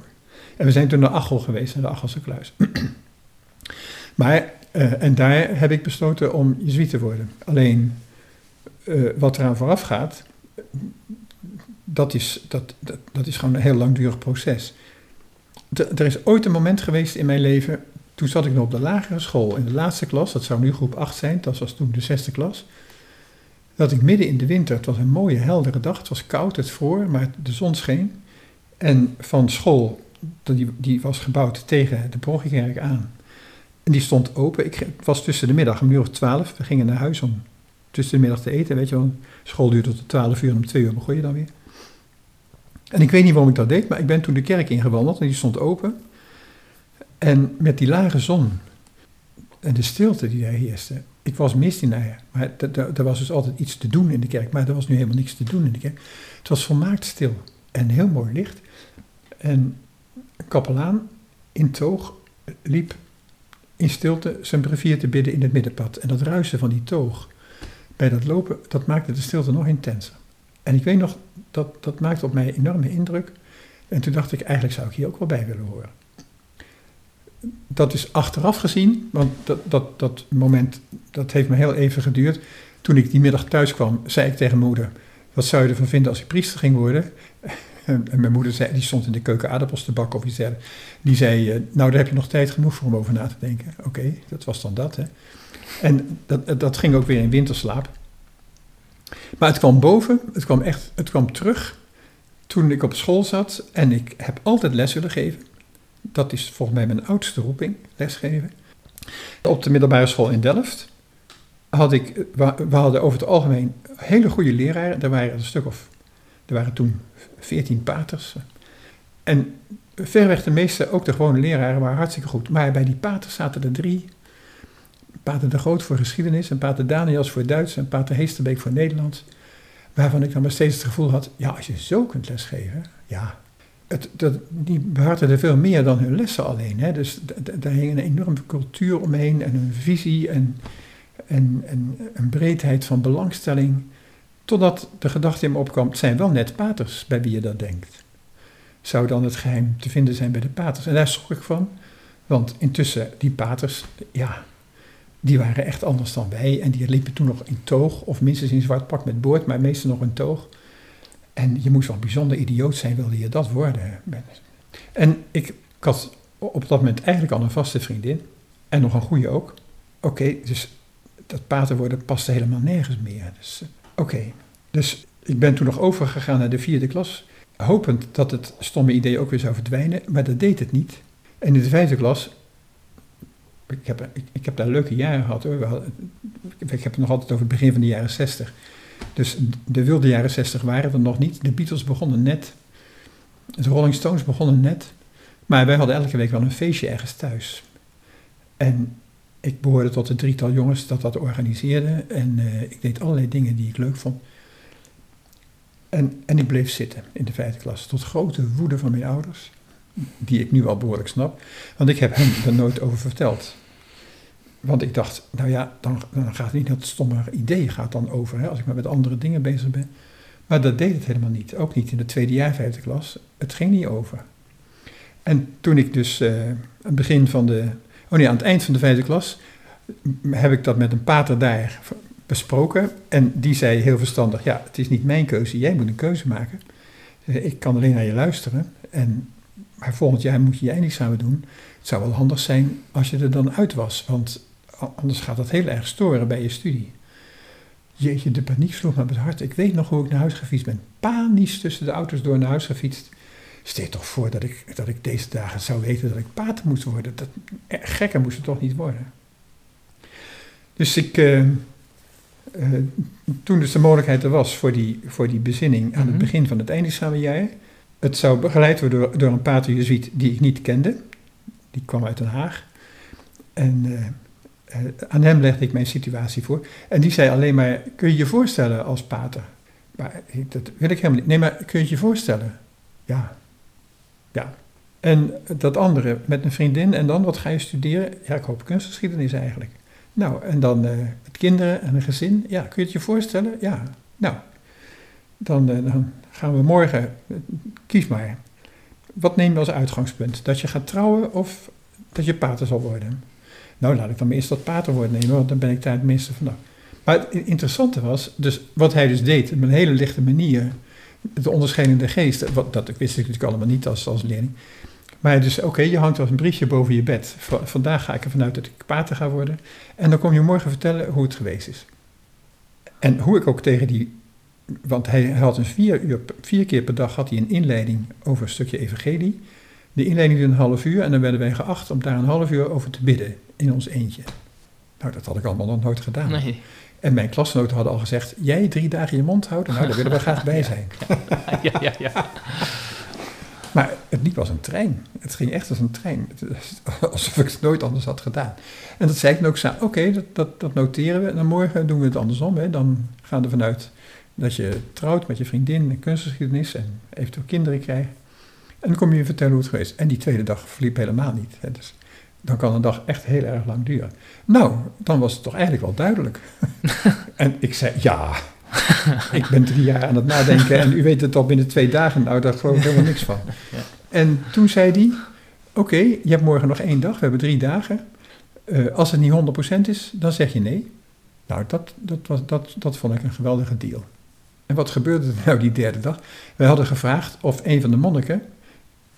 En we zijn toen naar Achel geweest, naar de Achelse kluis. *clears throat* maar, eh, en daar heb ik besloten om jezuïet te worden. Alleen, eh, wat eraan vooraf gaat, dat is, dat, dat, dat is gewoon een heel langdurig proces. Er is ooit een moment geweest in mijn leven, toen zat ik nog op de lagere school, in de laatste klas, dat zou nu groep 8 zijn, dat was toen de zesde klas, dat ik midden in de winter, het was een mooie heldere dag, het was koud, het vroor, maar de zon scheen. En van school, die, die was gebouwd tegen de parochiekerk aan. En die stond open. Ik, het was tussen de middag, een uur of twaalf. We gingen naar huis om tussen de middag te eten. Weet je wel, school duurde tot twaalf uur en om twee uur begon je dan weer. En ik weet niet waarom ik dat deed, maar ik ben toen de kerk ingewandeld en die stond open. En met die lage zon en de stilte die daar heerste. Ik was misdienaar, maar er was dus altijd iets te doen in de kerk. Maar er was nu helemaal niks te doen in de kerk. Het was volmaakt stil en heel mooi licht. En kapelaan in toog liep in stilte zijn brevier te bidden in het middenpad. En dat ruisen van die toog bij dat lopen, dat maakte de stilte nog intenser. En ik weet nog, dat, dat maakte op mij enorme indruk. En toen dacht ik, eigenlijk zou ik hier ook wel bij willen horen. Dat is achteraf gezien, want dat, dat, dat moment, dat heeft me heel even geduurd. Toen ik die middag thuis kwam, zei ik tegen moeder, wat zou je ervan vinden als ik priester ging worden? En mijn moeder zei, die stond in de keuken aardappels te bakken of iets dergelijks. Die zei, eh, nou daar heb je nog tijd genoeg voor om over na te denken. Oké, dat was dan dat. Hè. En dat, dat ging ook weer in winterslaap. Maar het kwam boven, het kwam echt, het kwam terug toen ik op school zat. En ik heb altijd les willen geven. Dat is volgens mij mijn oudste roeping, lesgeven. Op de middelbare school in Delft had ik, we we hadden over het algemeen hele goede leraren. Er waren een stuk of, er waren toen veertien paters. En verreweg de meeste, ook de gewone leraren, waren hartstikke goed. Maar bij die paters zaten er drie. Pater de Groot voor geschiedenis en Pater Daniels voor Duits en Pater Heesterbeek voor Nederlands. Waarvan ik dan maar steeds het gevoel had, ja, als je zo kunt lesgeven, ja. Het, dat, die behartigden veel meer dan hun lessen alleen. Hè. Dus daar hing een enorme cultuur omheen en een visie en, en, en een breedheid van belangstelling. Totdat de gedachte in me opkwam, het zijn wel net paters bij wie je dat denkt. Zou dan het geheim te vinden zijn bij de paters? En daar schrok ik van, want intussen, die paters, ja, die waren echt anders dan wij. En die liepen toen nog in toog, of minstens in zwart pak met boord, maar meestal nog in toog. En je moest wel bijzonder idioot zijn, wilde je dat worden. En ik, had op dat moment eigenlijk al een vaste vriendin. En nog een goede ook. Oké, dus dat pater worden paste helemaal nergens meer. Dus, Oké, dus ik ben toen nog overgegaan naar de vierde klas. Hopend dat het stomme idee ook weer zou verdwijnen. Maar dat deed het niet. En in de vijfde klas ik heb, ik, heb daar leuke jaren gehad hoor. Ik heb het nog altijd over het begin van de jaren 60. Dus de wilde jaren 60 waren er nog niet. De Beatles begonnen net. De Rolling Stones begonnen net. Maar wij hadden elke week wel een feestje ergens thuis. En ik behoorde tot het drietal jongens dat dat organiseerde. En eh, ik deed allerlei dingen die ik leuk vond. En, en ik bleef zitten in de vijfde klas. Tot grote woede van mijn ouders. Die ik nu al behoorlijk snap. Want ik heb hem er nooit over verteld. Want ik dacht, nou ja, dan, dan gaat het niet dat stomme idee gaat dan over, hè, als ik maar met andere dingen bezig ben. Maar dat deed het helemaal niet. Ook niet in de tweede jaar, vijfde klas. Het ging niet over. En toen ik dus eh, aan het begin van de, oh nee, aan het eind van de vijfde klas, heb ik dat met een pater daar besproken. En die zei heel verstandig, ja, het is niet mijn keuze, jij moet een keuze maken. Ik kan alleen naar je luisteren. En, maar volgend jaar moet je je eindexamen doen. Het zou wel handig zijn als je er dan uit was, want anders gaat dat heel erg storen bij je studie. Jeetje, de paniek sloeg me op het hart. Ik weet nog hoe ik naar huis gefietst ben. Panisch tussen de auto's door naar huis gefietst. Stel je toch voor dat ik, dat ik deze dagen zou weten dat ik pater moest worden. Dat, eh, gekker moest het toch niet worden. Dus ik, eh, eh, toen dus de mogelijkheid er was voor die, voor die bezinning aan het Mhm. begin van het eindexamenjaar. Het zou begeleid worden door, door een pater Jezuïet die ik niet kende. Die kwam uit Den Haag. En aan hem legde ik mijn situatie voor. En die zei alleen maar, kun je je voorstellen als pater? Maar dat wil ik helemaal niet. Nee, maar kun je het je voorstellen? Ja. Ja. En dat andere, met een vriendin, en dan, wat ga je studeren? Ja, ik hoop kunstgeschiedenis eigenlijk. Nou, en dan met kinderen en een gezin. Ja, kun je het je voorstellen? Ja. Nou, dan, eh, dan gaan we morgen, eh, kies maar. Wat neem je als uitgangspunt? Dat je gaat trouwen of dat je pater zal worden? Nou, laat ik dan eerst dat paterwoord nemen, want dan ben ik daar het minste vanaf. Maar het interessante was, dus wat hij dus deed, op een hele lichte manier, de onderscheidende geest, wat, dat wist ik natuurlijk allemaal niet als, als leerling. Maar dus, oké, je hangt als een briefje boven je bed. Va- vandaag ga ik ervan uit dat ik pater ga worden. En dan kom je morgen vertellen hoe het geweest is. En hoe ik ook tegen die, want hij had een vier, uur, keer per dag had hij een inleiding over een stukje evangelie. De inleiding duurde een half uur en dan werden wij geacht om daar een half uur over te bidden in ons eentje. Nou, dat had ik allemaal nog nooit gedaan. Nee. En mijn klasgenoten hadden al gezegd, jij drie dagen je mond houden, nou, daar willen we graag bij *laughs* zijn. *laughs* Ja, ja, ja. Maar het liep als een trein. Het ging echt als een trein. *laughs* Alsof ik het nooit anders had gedaan. En dat zei ik dan ook samen. Oké, dat, dat, dat noteren we. En dan morgen doen we het andersom. Hè. Dan gaan we ervan uit dat je trouwt met je vriendin en kunstgeschiedenis en eventueel kinderen krijgt. En dan kom je je vertellen hoe het geweest is. En die tweede dag verliep helemaal niet. Hè. Dus dan kan een dag echt heel erg lang duren. Nou, dan was het toch eigenlijk wel duidelijk. *laughs* en ik zei, ja, ik ben drie jaar aan het nadenken en u weet het al binnen twee dagen. Nou, daar geloof ik helemaal niks van. *laughs* Ja. En toen zei hij, oké, je hebt morgen nog één dag, we hebben drie dagen. Eh, als het niet 100% is, dan zeg je nee. Nou, dat, dat, was, dat, dat vond ik een geweldige deal. En wat gebeurde er nou die derde dag? Wij hadden gevraagd of een van de monniken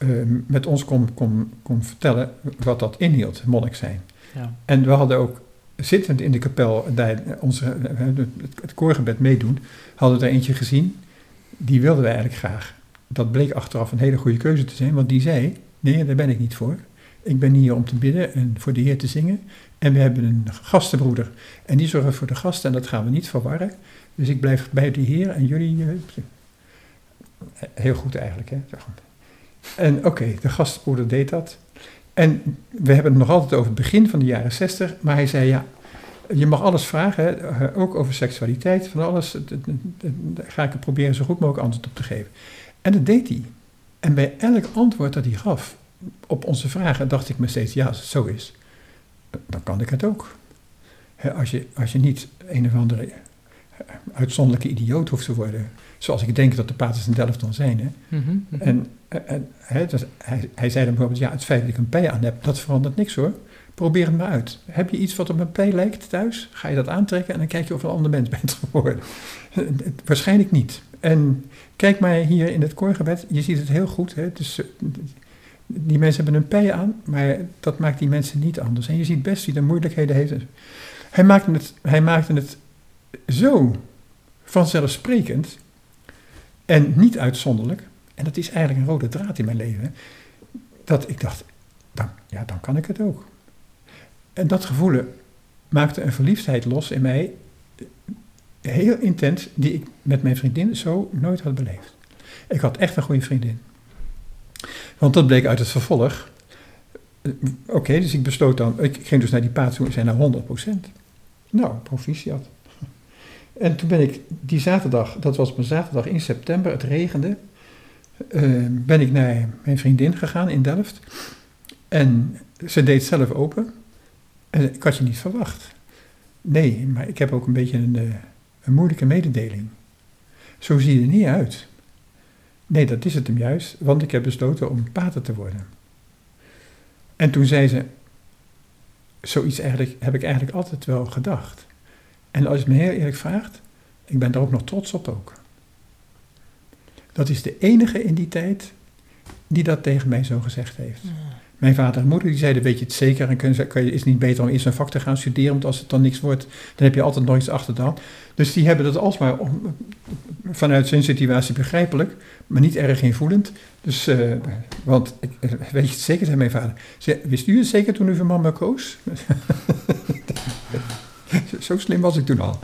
eh, met ons kon, kon, kon vertellen wat dat inhield, monnik zijn. ja. En we hadden ook zittend in de kapel, daar onze, het, het koorgebed meedoen, hadden we er eentje gezien. Die wilden wij eigenlijk graag. Dat bleek achteraf een hele goede keuze te zijn, want die zei, Nee, daar ben ik niet voor. Ik ben hier om te bidden en voor de Heer te zingen. En we hebben een gastenbroeder. En die zorgt voor de gasten en dat gaan we niet verwarren. Dus ik blijf bij de Heer en jullie. eh, heel goed eigenlijk, hè? En oké, de gastbroeder deed dat. En we hebben het nog altijd over het begin van de jaren zestig. Maar hij zei ja, je mag alles vragen, hè, ook over seksualiteit, van alles. Daar ga ik er proberen zo goed mogelijk antwoord op te geven. En dat deed hij. En bij elk antwoord dat hij gaf op onze vragen, dacht ik me steeds, ja, als het zo is, dan kan ik het ook. Hè, als, je, als je niet een of andere eh, uitzonderlijke idioot hoeft te worden, zoals ik denk dat de paters in Delft dan zijn. Hè. Mhm, mhm. En, hè, dus hij, zei dan bijvoorbeeld, ja, het feit dat ik een pij aan heb, dat verandert niks hoor. Probeer het maar uit. Heb je iets wat op een pij lijkt thuis? Ga je dat aantrekken en dan kijk je of je een ander mens *laughs* bent geworden. *laughs* Waarschijnlijk niet. En kijk maar hier in het koorgebed, je ziet het heel goed. Eh, die mensen hebben een pij aan, maar dat maakt die mensen niet anders. En je ziet best wie er moeilijkheden heeft. Hij het, hij maakte het zo vanzelfsprekend en niet uitzonderlijk. En dat is eigenlijk een rode draad in mijn leven. Dat ik dacht, dan, ja, dan kan ik het ook. En dat gevoel maakte een verliefdheid los in mij, heel intens, die ik met mijn vriendin zo nooit had beleefd. Ik had echt een goede vriendin. Want dat bleek uit het vervolg. Eh, Oké, dus ik besloot dan, ik ging dus naar die paard toe en zei nou 100%. Nou, proficiat. En toen ben ik die zaterdag, dat was een zaterdag in september, het regende, eh, ben ik naar mijn vriendin gegaan in Delft. En ze deed zelf open. En ik had je niet verwacht. Nee, maar ik heb ook een beetje een, eh, een moeilijke mededeling. Zo zie je er niet uit. Nee, dat is het hem juist, want ik heb besloten om pater te worden. En toen zei ze, zoiets eigenlijk, heb ik eigenlijk altijd wel gedacht. En als je me heel eerlijk vraagt, ik ben daar ook nog trots op ook. Dat is de enige in die tijd die dat tegen mij zo gezegd heeft. Mijn vader en moeder die zeiden, weet je het zeker, en kun je, is het niet beter om eerst een vak te gaan studeren, want als het dan niks wordt, dan heb je altijd nog iets achter de. Dus die hebben dat alsmaar vanuit zijn situatie begrijpelijk, maar niet erg invoelend. Dus, eh, want, eh, weet je het zeker, zei mijn vader. Wist u het zeker toen u voor mama koos? *laughs* Zo slim was ik toen al. *laughs*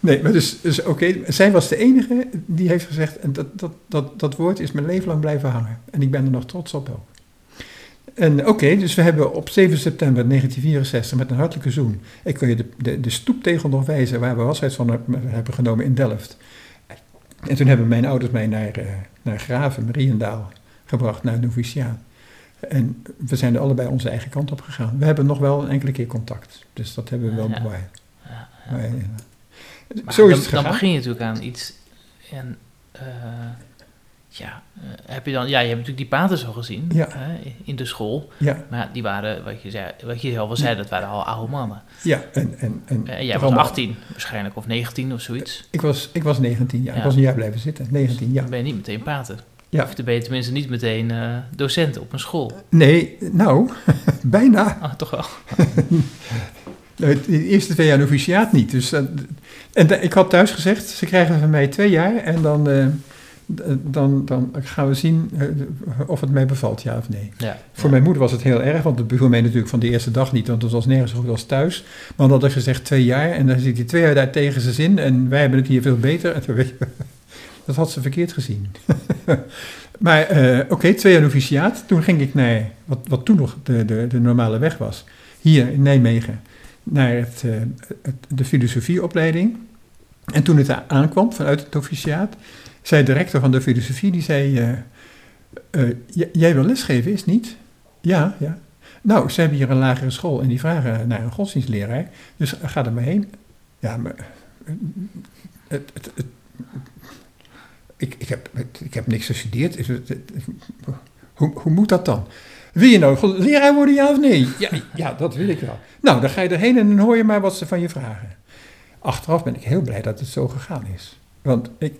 nee, maar dus, dus oké, zij was de enige die heeft gezegd, en dat, dat, dat, dat woord is mijn leven lang blijven hangen. En ik ben er nog trots op ook. En oké, dus we hebben op 7 september 1964 met een hartelijke zoen, ik kan je de, de, de stoeptegel nog wijzen waar we afscheid van hebben genomen in Delft. En toen hebben mijn ouders mij naar, eh, naar Graven, Mariendaal, gebracht, naar noviciaat. En we zijn er allebei onze eigen kant op gegaan. We hebben nog wel een enkele keer contact. Dus dat hebben we wel Ja. bewaard. Ja, ja. Maar, eh, Maar zo is dan, het gegaan. dan begin je natuurlijk aan iets. En eh, ja, eh, heb je dan, ja, je hebt natuurlijk die paters al gezien Ja. hè, in de school. Ja, Maar ja, die waren, wat je, zei, wat je al zei, dat waren al oude mannen. ja. En, en, en En jij was allemaal- 18 waarschijnlijk, of 19 of zoiets. Ik was, ik was 19 jaar. Ja. Ik was een jaar blijven zitten. 19 jaar. Dan ben je niet meteen pater. Ja. Of dan ben je tenminste niet meteen eh, docent op een school. Nee, nou, *laughs* bijna. Ah, toch wel? *laughs* De eerste twee jaar noviciaat niet. Dus, en ik had thuis gezegd, ze krijgen van mij twee jaar en dan, eh, dan, dan gaan we zien eh, of het mij bevalt, ja of nee. Ja. Voor mijn moeder was het heel erg, want het beviel mij natuurlijk van de eerste dag niet, want het was nergens zo goed als thuis. Maar dan had ik gezegd twee jaar en dan zit hij twee jaar daar tegen zijn zin en wij hebben het hier veel beter. En toen weet je, *laughs* dat had ze verkeerd gezien. *laughs* maar eh, oké, twee jaar noviciaat. Toen ging ik naar wat, wat toen nog de, de, de normale weg was, hier in Nijmegen, naar eh, het, de filosofieopleiding. En toen het daar aankwam vanuit het noviciaat, zei de rector van de filosofie, die zei... eh, eh, jij wil lesgeven, is niet? Ja, ja. Nou, ze hebben hier een lagere school en die vragen naar een godsdienstleraar. Dus ga er maar heen. Ja, maar... Het, ik, ik, heb, ik heb niks gestudeerd. Hoe, hoe moet dat dan? Wil je nou leraar worden, ja of nee? Ja, ja, dat wil ik wel. Nou, dan ga je erheen en dan hoor je maar wat ze van je vragen. Achteraf ben ik heel blij dat het zo gegaan is. Want ik,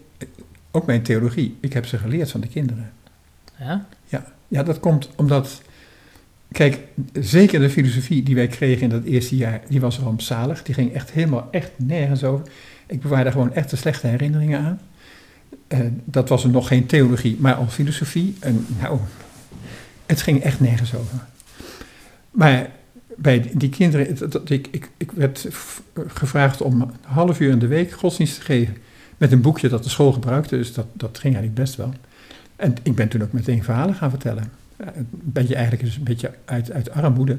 ook mijn theologie, ik heb ze geleerd van de kinderen. Ja? Ja, dat komt omdat, kijk, zeker de filosofie die wij kregen in dat eerste jaar, die was rampzalig. Die ging echt helemaal echt nergens over. Ik bewaar daar gewoon echt de slechte herinneringen aan. En dat was er nog geen theologie, maar al filosofie. En nou, het ging echt nergens over. Maar bij die kinderen, ik, ik, ik werd gevraagd om een half uur in de week godsdienst te geven. Met een boekje dat de school gebruikte, dus dat, dat ging eigenlijk best wel. En ik ben toen ook meteen verhalen gaan vertellen. Ja, Een beetje eigenlijk dus een beetje uit, uit armoede.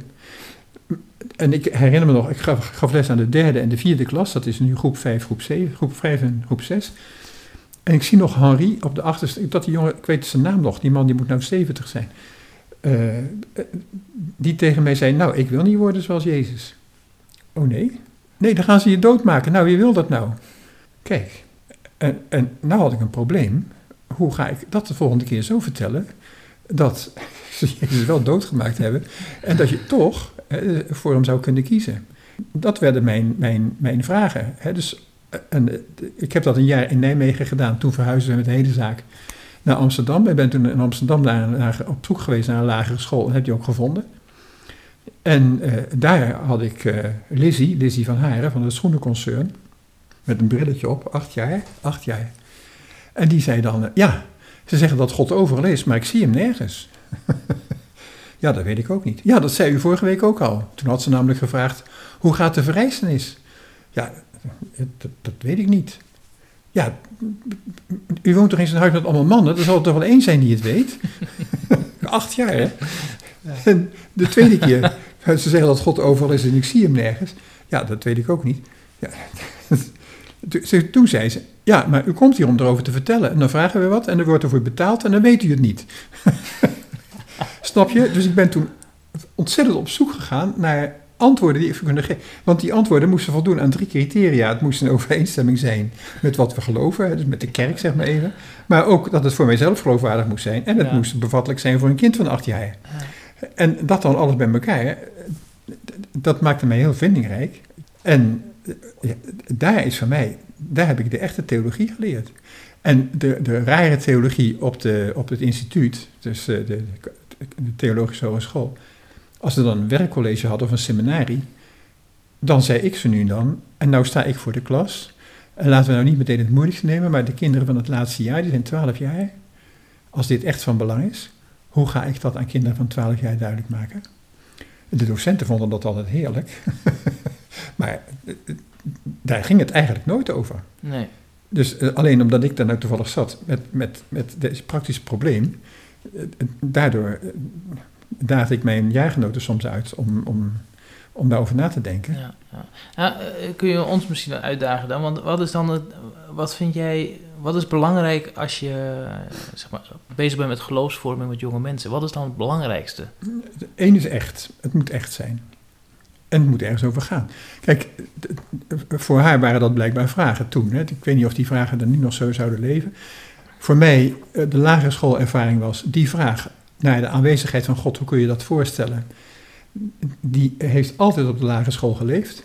En ik herinner me nog, ik gaf, gaf les aan de derde en de vierde klas. Dat is nu groep 5, groep 7, groep 5 en groep 6. En ik zie nog Henri op de achterste, dat die jongen, ik weet zijn naam nog, die man die moet nou 70 zijn. Eh, die tegen mij zei, nou, ik wil niet worden zoals Jezus. Oh nee? Nee, dan gaan ze je doodmaken. Nou, wie wil dat nou? Kijk, en, en nou had ik een probleem. Hoe ga ik dat de volgende keer zo vertellen dat *laughs* ze Jezus wel doodgemaakt hebben en dat je toch voor hem zou kunnen kiezen? Dat werden mijn, mijn, mijn vragen. Hè. Dus, eh, en, eh, ik heb dat een jaar in Nijmegen gedaan. Toen verhuisden we met de hele zaak naar Amsterdam. Ik ben toen in Amsterdam naar, op zoek geweest naar een lagere school. En heb die ook gevonden. En eh, daar had ik eh Lizzie, Lizzie van Haren van het schoenenconcern. Met een brilletje op, acht jaar. Acht jaar. En die zei dan, eh, ja, ze zeggen dat God overal is, maar ik zie hem nergens. *laughs* ja, dat weet ik ook niet. Ja, dat zei u vorige week ook al. Toen had ze namelijk gevraagd, hoe gaat de verrijzenis? Ja, dat, dat weet ik niet. Ja, u woont toch in zo'n huis met allemaal mannen? Er zal er toch wel één zijn die het weet? *laughs* Acht jaar, hè? En de tweede keer, *laughs* ze zeggen dat God overal is en ik zie hem nergens. Ja, dat weet ik ook niet. Ja. *laughs* Toen zei ze, ja, maar u komt hier om erover te vertellen. En dan vragen we wat en er wordt ervoor betaald en dan weet u het niet. Snap je? Dus ik ben toen ontzettend op zoek gegaan naar antwoorden die ik kunnen geven. Want die antwoorden moesten voldoen aan drie criteria. Het moest een overeenstemming zijn met wat we geloven, dus met de kerk zeg maar even. Maar ook dat het voor mijzelf geloofwaardig moest zijn. En het Ja. moest bevattelijk zijn voor een kind van acht jaar. En dat dan alles bij elkaar, dat maakte mij heel vindingrijk. En eh, ja, daar is voor mij, daar heb ik de echte theologie geleerd. En de, de rare theologie op, de, op het instituut, dus eh, de, de, de Theologische Hogeschool, als ze dan een werkcollege hadden of een seminarie, dan zei ik ze nu dan, en nou sta ik voor de klas. En laten we nou niet meteen het moeilijkste nemen, maar de kinderen van het laatste jaar, die zijn 12 jaar. Als dit echt van belang is, hoe ga ik dat aan kinderen van 12 jaar duidelijk maken? De docenten vonden dat altijd heerlijk. *laughs* maar daar ging het eigenlijk nooit over. Nee. Dus eh, alleen omdat ik daar nou toevallig zat met, met, met dit praktische probleem, eh, eh, daardoor daagde ik mijn jaargenoten soms uit om, om, om daarover na te denken. Ja, eh, kun je ons misschien uitdagen dan? Want wat is dan het, wat vind jij, wat is belangrijk als je eh, zeg maar, bezig bent met geloofsvorming met jonge mensen? Wat is dan het belangrijkste? Eén is echt, het moet echt zijn. En het moet ergens over gaan. Kijk, voor haar waren dat blijkbaar vragen toen. Hè. Ik weet niet of die vragen er nu nog zo zouden leven. Voor mij, eh, de lagere schoolervaring was die vraag naar de aanwezigheid van God, hoe kun je dat voorstellen? Die heeft altijd op de lagere school geleefd.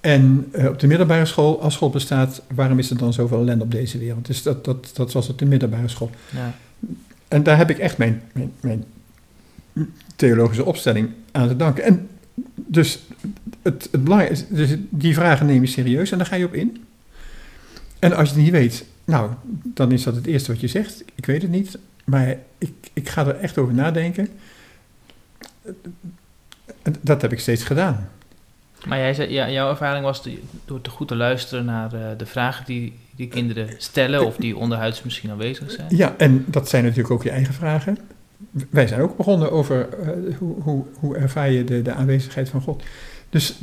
En eh, op de middelbare school, als God bestaat, waarom is er dan zoveel ellende op deze wereld? Dus dat, dat, dat was op de middelbare school. Ja. En daar heb ik echt mijn, mijn, mijn theologische opstelling aan te danken. En dus het, het is, dus die vragen neem je serieus en daar ga je op in. En als je het niet weet, nou, dan is dat het eerste wat je zegt. Ik weet het niet, maar ik, ik ga er echt over nadenken. En Dat heb ik steeds gedaan. Maar jij zei, ja, jouw ervaring was te- door te goed te luisteren naar eh, de vragen die die kinderen stellen of die onderhuids misschien aanwezig zijn. Ja, en dat zijn natuurlijk ook je eigen vragen. Wij zijn ook begonnen over eh, hoe, hoe, hoe ervaar je de, de aanwezigheid van God. Dus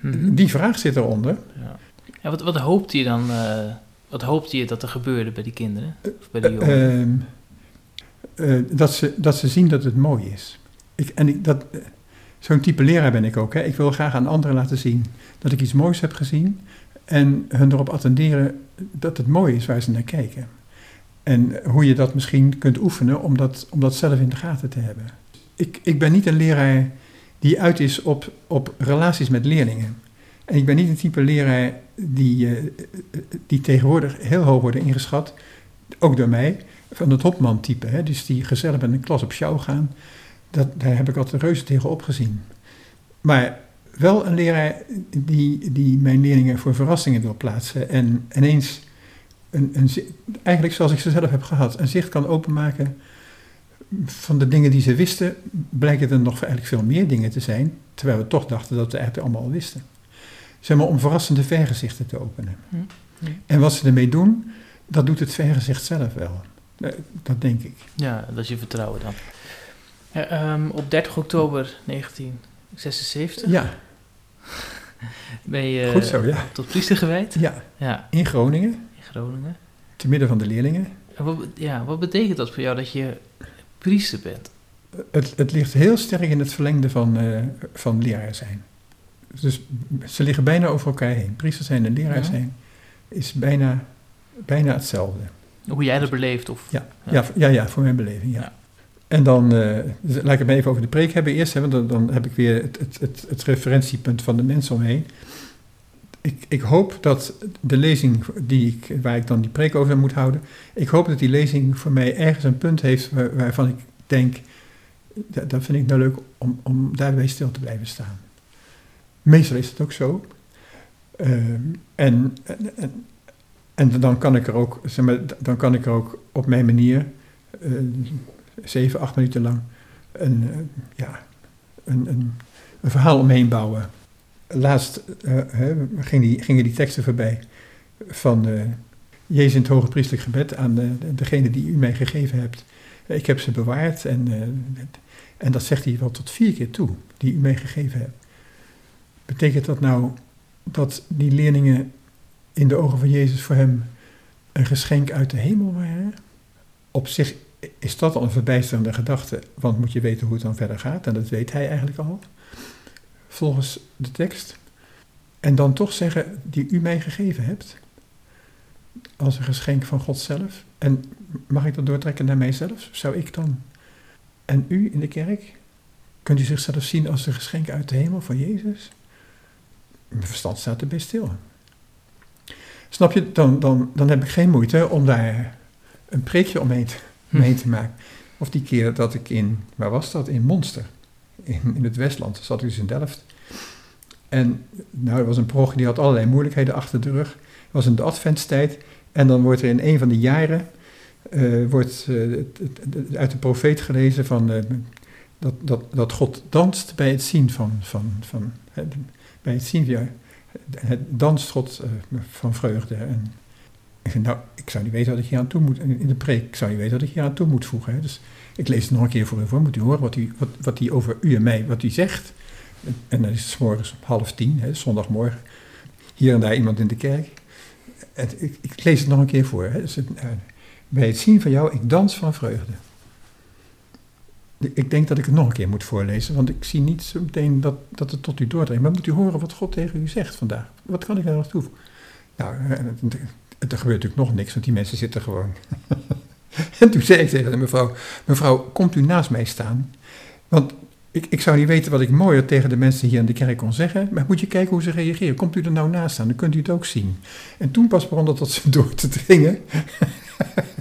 Mhm. die vraag zit eronder. Ja. Ja, wat, wat hoopte je dan, eh, wat hoopte je dat er gebeurde bij die kinderen? Of bij die jongeren? Eh, dat, ze, dat ze zien dat het mooi is. Ik, en ik, dat, eh, zo'n type leraar ben ik ook. Hè. Ik wil graag aan anderen laten zien dat ik iets moois heb gezien. En hun erop attenderen dat het mooi is waar ze naar kijken. En hoe je dat misschien kunt oefenen om dat, om dat zelf in de gaten te hebben. Ik, ik ben niet een leraar die uit is op, op relaties met leerlingen. En ik ben niet een type leraar die, eh, die tegenwoordig heel hoog worden ingeschat, ook door mij, van het Hopman-type. Hè? Dus die gezellig met een klas op sjouw gaan. Dat, daar heb ik altijd reuze tegen opgezien. Maar wel een leraar die, die mijn leerlingen voor verrassingen wil plaatsen. En ineens een, een, eigenlijk zoals ik ze zelf heb gehad, een zicht kan openmaken van de dingen die ze wisten, blijken er nog eigenlijk veel meer dingen te zijn, terwijl we toch dachten dat we eigenlijk allemaal al wisten. Zeg maar om verrassende vergezichten te openen. Hm, hm. En wat ze ermee doen, dat doet het vergezicht zelf wel. Eh, Dat denk ik. Ja, dat is je vertrouwen dan. Ehm, op 30 oktober 1976 Ja, ben je goed zo, ja. tot priester gewijd. Ja, Ja, in Groningen, in Groningen. te midden van de leerlingen. En wat, ja, wat betekent dat voor jou dat je priester bent? Het, het ligt heel sterk in het verlengde van, eh, van leraar zijn. Dus ze liggen bijna over elkaar heen. Priester zijn en leraar Ja. zijn is bijna, bijna hetzelfde. Hoe jij dat beleeft? Of, Ja, Ja. ja. Ja, voor mijn beleving, ja. En dan, dus laat ik het maar even over de preek hebben eerst, hè, want dan, dan heb ik weer het, het, het, het referentiepunt van de mensen omheen. Ik, ik hoop dat de lezing die ik, waar ik dan die preek over moet houden, ik hoop dat die lezing voor mij ergens een punt heeft waar- waarvan ik denk, dat, dat vind ik nou leuk om, om daarbij stil te blijven staan. Meestal is het ook zo. Ehm, en, en, en, en dan kan ik er ook, zeg maar, dan kan ik er ook op mijn manier, eh, zeven, acht minuten lang, een, eh, ja, een, een, verhaal omheen bouwen. Laatst eh, die, gingen die teksten voorbij van Jezus in het hoge priestelijk gebed aan de, degene die u mij gegeven hebt. Ik heb ze bewaard en, en dat zegt hij wel tot vier keer toe, die u mij gegeven hebt. Betekent dat nou dat die leerlingen in de ogen van Jezus voor hem een geschenk uit de hemel waren? Op zich is dat al een verbijsterende gedachte, want moet je weten hoe het dan verder gaat, en dat weet hij eigenlijk al, volgens de tekst. En dan toch zeggen, die u mij gegeven hebt, als een geschenk van God zelf. En mag ik dat doortrekken naar mijzelf? Zou ik dan, en u in de kerk, kunt u zichzelf zien als een geschenk uit de hemel van Jezus? Mijn verstand staat er best stil. Snap je, dan, dan, dan heb ik geen moeite om daar een preekje omheen te, omheen te maken. Of die keer dat ik in, waar was dat? In Monster, in, in het Westland, zat ik dus in Delft. En nou, er was een prog die had allerlei moeilijkheden achter de rug. Het was in de adventstijd. En dan wordt er in een van de jaren, eh, wordt eh, uit de profeet gelezen van, eh, dat, dat, dat God danst bij het zien van, van, van bij het zien, ja, het danst God eh, van vreugde. En nou, ik zou niet weten wat ik hier aan toe moet, in de preek, ik zou niet weten wat ik hier aan toe moet voegen. Hè. Dus ik lees het nog een keer voor u voor, moet u horen wat hij wat, wat die over u en mij, wat hij zegt. En dan is het morgens om half tien, hè, zondagmorgen, hier en daar iemand in de kerk. En ik, lees het nog een keer voor. Hè. Dus eh, bij het zien van jou, ik dans van vreugde. Ik denk dat ik het nog een keer moet voorlezen, want ik zie niet zo meteen dat, dat het tot u doordringt. Maar moet u horen wat God tegen u zegt vandaag. Wat kan ik daar nog toevoegen? Nou, eh, er gebeurt natuurlijk nog niks, want die mensen zitten gewoon. *laughs* en toen zei ik tegen de mevrouw, mevrouw, komt u naast mij staan? Want ik, ik zou niet weten wat ik mooier tegen de mensen hier in de kerk kon zeggen, maar moet je kijken hoe ze reageren. Komt u er nou naast staan, dan kunt u het ook zien. En toen pas begon dat tot ze door te dringen. *laughs*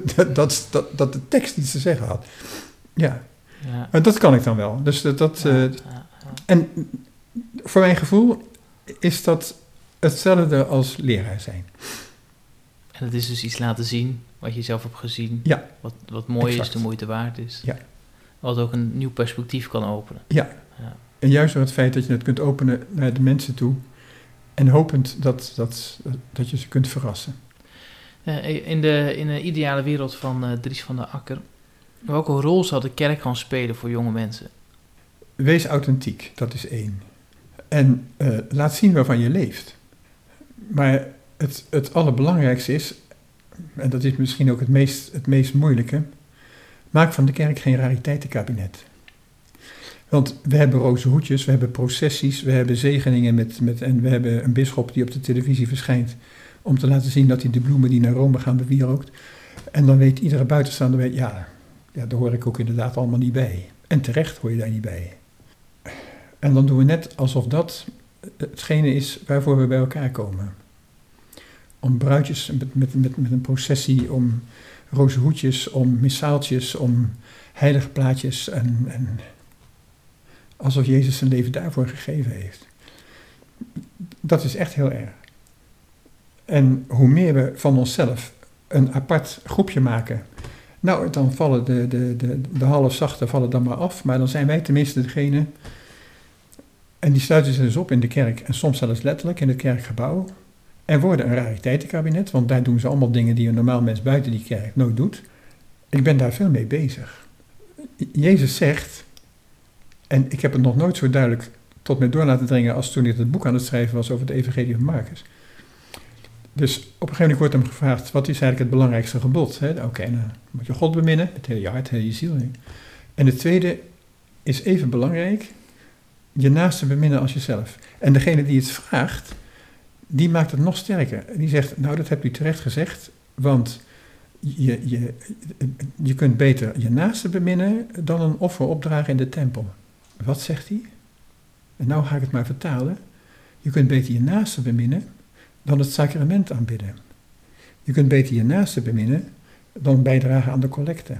*laughs* dat, dat, dat, dat de tekst iets te zeggen had. Ja, Ja. dat kan ik dan wel. Dus dat, dat, Ja, eh, ja, en voor mijn gevoel is dat hetzelfde als leraar zijn. En het is dus iets laten zien wat je zelf hebt gezien. Ja. Wat, wat mooi is, Exact. de moeite waard is. Ja. Wat ook een nieuw perspectief kan openen. Ja. Ja. En juist door het feit dat je het kunt openen naar de mensen toe. En hopend dat, dat, dat je ze kunt verrassen. Eh, in, de, in de ideale wereld van eh, Dries van der Akker, welke rol zou de kerk gaan spelen voor jonge mensen? Wees authentiek, dat is één. En eh, laat zien waarvan je leeft. Maar het, het allerbelangrijkste is, en dat is misschien ook het meest, het meest moeilijke, maak van de kerk geen rariteitenkabinet. Want we hebben roze hoedjes, we hebben processies, we hebben zegeningen met, met, en we hebben een bisschop die op de televisie verschijnt om te laten zien dat hij de bloemen die naar Rome gaan bewierookt. En dan weet iedere buitenstaander, weet, ja, ja, daar hoor ik ook inderdaad allemaal niet bij. En terecht hoor je daar niet bij. En dan doen we net alsof dat hetgene is waarvoor we bij elkaar komen. Om bruidjes met, met, met, een processie, om roze hoedjes, om missaaltjes, om heilige plaatjes. En, en alsof Jezus zijn leven daarvoor gegeven heeft. Dat is echt heel erg. En hoe meer we van onszelf een apart groepje maken, nou, dan vallen de, de, de, de halfzachte vallen dan maar af, maar dan zijn wij tenminste degene. En die sluiten zich dus op in de kerk en soms zelfs letterlijk in het kerkgebouw. En worden een rariteitenkabinet, want daar doen ze allemaal dingen die een normaal mens buiten die kerk nooit doet. Ik ben daar veel mee bezig. Jezus zegt, en ik heb het nog nooit zo duidelijk tot me door laten dringen als toen ik het boek aan het schrijven was over het Evangelie van Marcus. Dus op een gegeven moment wordt hem gevraagd, wat is eigenlijk het belangrijkste gebod? Oké, dan moet je God beminnen, met heel je hart, heel je ziel. En het tweede is even belangrijk, je naaste beminnen als jezelf. En degene die het vraagt, die maakt het nog sterker. Die zegt, nou dat hebt u terecht gezegd, want je, je, je kunt beter je naaste beminnen dan een offer opdragen in de tempel. Wat zegt hij? En nou ga ik het maar vertalen. Je kunt beter je naaste beminnen dan het sacrament aanbidden. Je kunt beter je naaste beminnen dan bijdragen aan de collecte.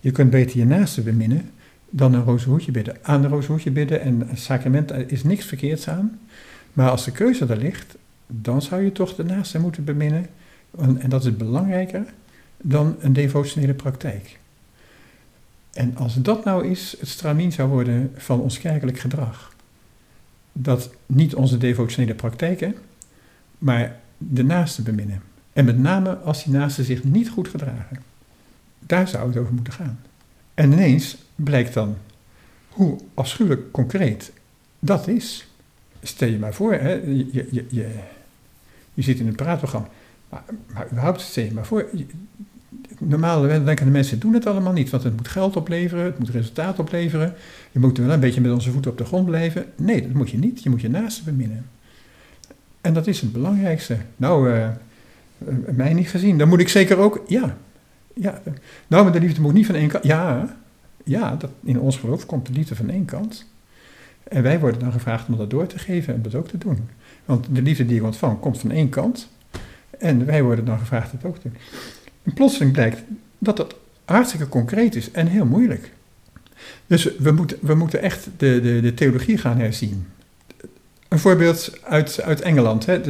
Je kunt beter je naaste beminnen dan een rozenhoedje bidden. Aan een rozenhoedje bidden en een sacrament is niks verkeerds aan. Maar als de keuze er ligt, dan zou je toch de naaste moeten beminnen. En dat is belangrijker dan een devotionele praktijk. En als dat nou is het stramien zou worden van ons kerkelijk gedrag, dat niet onze devotionele praktijken, maar de naaste beminnen. En met name als die naasten zich niet goed gedragen. Daar zou het over moeten gaan. En ineens blijkt dan hoe afschuwelijk concreet dat is. Stel je maar voor, hè, je, je, je, je zit in een praatprogramma. Maar, maar überhaupt, stel je maar voor, normaal denken de mensen doen het allemaal niet, want het moet geld opleveren, het moet resultaat opleveren. Je moet wel een beetje met onze voeten op de grond blijven. Nee, dat moet je niet. Je moet je naasten beminnen. En dat is het belangrijkste. Nou, uh, mij niet gezien. Dan moet ik zeker ook, ja. ja. Nou, maar de liefde moet niet van één kant. Ja, ja dat, in ons geloof komt de liefde van één kant. En wij worden dan gevraagd om dat door te geven en dat ook te doen. Want de liefde die ik ontvang komt van één kant. En wij worden dan gevraagd het ook te doen. En plotseling blijkt dat dat hartstikke concreet is en heel moeilijk. Dus we moeten, we moeten echt de, de, de theologie gaan herzien. Een voorbeeld uit, uit Engeland. Hè.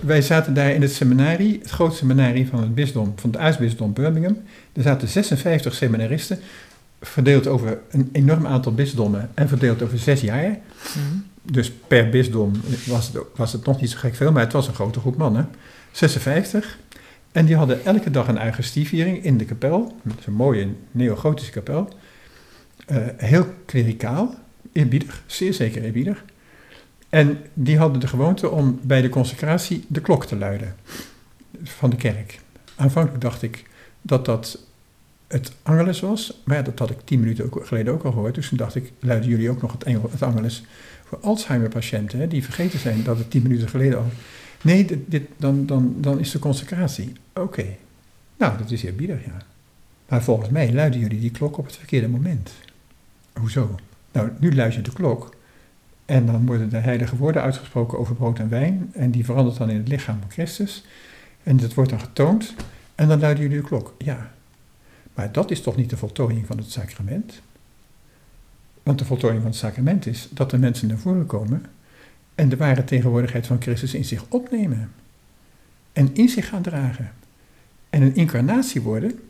wij zaten daar in het seminarie, het grootste seminarie van het bisdom, van het aartsbisdom Birmingham. Er zaten 56 seminaristen, verdeeld over een enorm aantal bisdommen en verdeeld over zes jaar. Mhm. Dus per bisdom was het, was het nog niet zo gek veel, maar het was een grote groep mannen. 56. En die hadden elke dag een Eucharistieviering in de kapel. Een mooie neogotische kapel. Uh, heel klerikaal, eerbiedig, zeer zeker eerbiedig. En die hadden de gewoonte om bij de consecratie de klok te luiden van de kerk. Aanvankelijk dacht ik dat dat het Angelus was, maar ja, dat had ik tien minuten geleden ook al gehoord. Dus toen dacht ik, luiden jullie ook nog het, Engel, Angelus voor Alzheimer-patiënten, die vergeten zijn dat het tien minuten geleden al... Nee, dit, dan, dan, dan is de consecratie. Oké. Nou, dat is eerbiedig, ja. Maar volgens mij luiden jullie die klok op het verkeerde moment. Hoezo? Nou, nu luid je de klok en dan worden de heilige woorden uitgesproken over brood en wijn. En die verandert dan in het lichaam van Christus. En dat wordt dan getoond. En dan luiden jullie de klok. Ja. Maar dat is toch niet de voltooiing van het sacrament? Want de voltooiing van het sacrament is dat de mensen naar voren komen en de ware tegenwoordigheid van Christus in zich opnemen. En in zich gaan dragen. En een incarnatie worden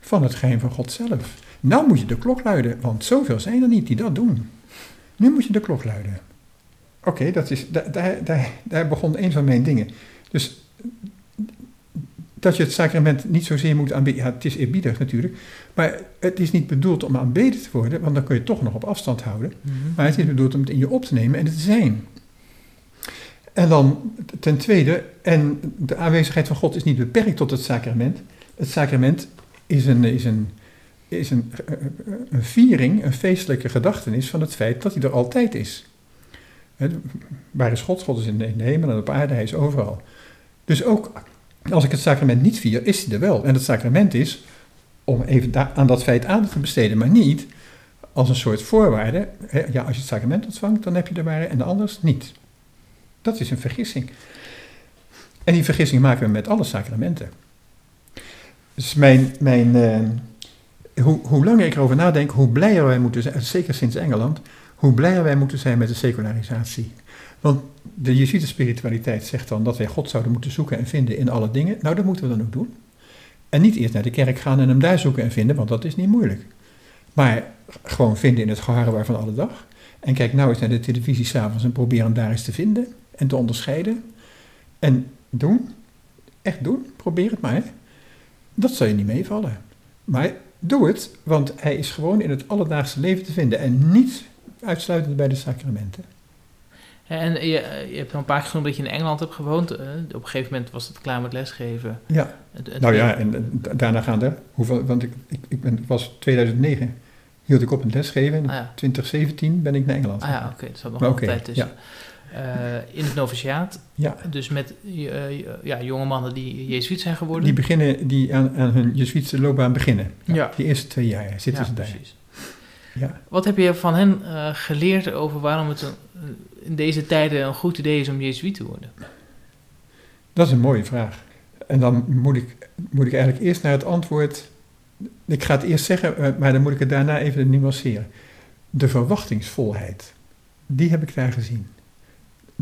van het geheim van God zelf. Nou moet je de klok luiden, want zoveel zijn er niet die dat doen. Nu moet je de klok luiden. Oké, dat is daar, daar, daar begon een van mijn dingen. Dus dat je het sacrament niet zozeer moet aanbidden. Ja, het is eerbiedig natuurlijk. Maar het is niet bedoeld om aanbeden te worden, want dan kun je het toch nog op afstand houden. Mhm. Maar het is bedoeld om het in je op te nemen en het te zijn. En dan ten tweede, en de aanwezigheid van God is niet beperkt tot het sacrament. Het sacrament is een, is een is een, een viering, een feestelijke gedachtenis van het feit dat hij er altijd is. Waar is God? God is in de, hemel en op aarde, hij is overal. Dus ook als ik het sacrament niet vier, is hij er wel. En het sacrament is om even aan dat feit aandacht te besteden, maar niet als een soort voorwaarde. Ja, als je het sacrament ontvangt, dan heb je de ware en de anders niet. Dat is een vergissing. En die vergissing maken we met alle sacramenten. Dus mijn, mijn, eh, hoe, hoe langer ik erover nadenk, hoe blijer wij moeten zijn, zeker sinds Engeland, hoe blijer wij moeten zijn met de secularisatie. Want de Jezuïte spiritualiteit zegt dan dat wij God zouden moeten zoeken en vinden in alle dingen. Nou, dat moeten we dan ook doen. En niet eerst naar de kerk gaan en hem daar zoeken en vinden, want dat is niet moeilijk. Maar gewoon vinden in het geharrewar van alle dag. En kijk nou eens naar de televisie s'avonds en probeer hem daar eens te vinden en te onderscheiden. En doen. Echt doen. Probeer het maar. Dat zal je niet meevallen. Maar doe het, want hij is gewoon in het alledaagse leven te vinden en niet uitsluitend bij de sacramenten. En je, je hebt al een paar keer genoemd dat je in Engeland hebt gewoond. Eh, Op een gegeven moment was het klaar met lesgeven. Ja, nou ja, en daarna gaan er, hoeveel, want ik, ik, ik ben, was 2009, hield ik op met lesgeven. In Ah ja, 2017 ben ik naar Engeland ah, ja oké, er zat nog Maar oké, tijd tussen. Eh, in het noviciaat, Ja, dus met eh, ja, jonge mannen die jezuïet zijn geworden. die beginnen, die aan, aan hun Jezuïtische loopbaan beginnen. Ja. Die eerste twee jaar zitten ze daar. precies. Ja. Wat heb je van hen eh, geleerd over waarom het een- in deze tijden een goed idee is om jezuïet te worden? Dat is een mooie vraag. En dan moet ik, moet ik eigenlijk eerst naar het antwoord. Ik ga het eerst zeggen, eh, maar dan moet ik het daarna even nuanceren. De verwachtingsvolheid, die heb ik daar gezien.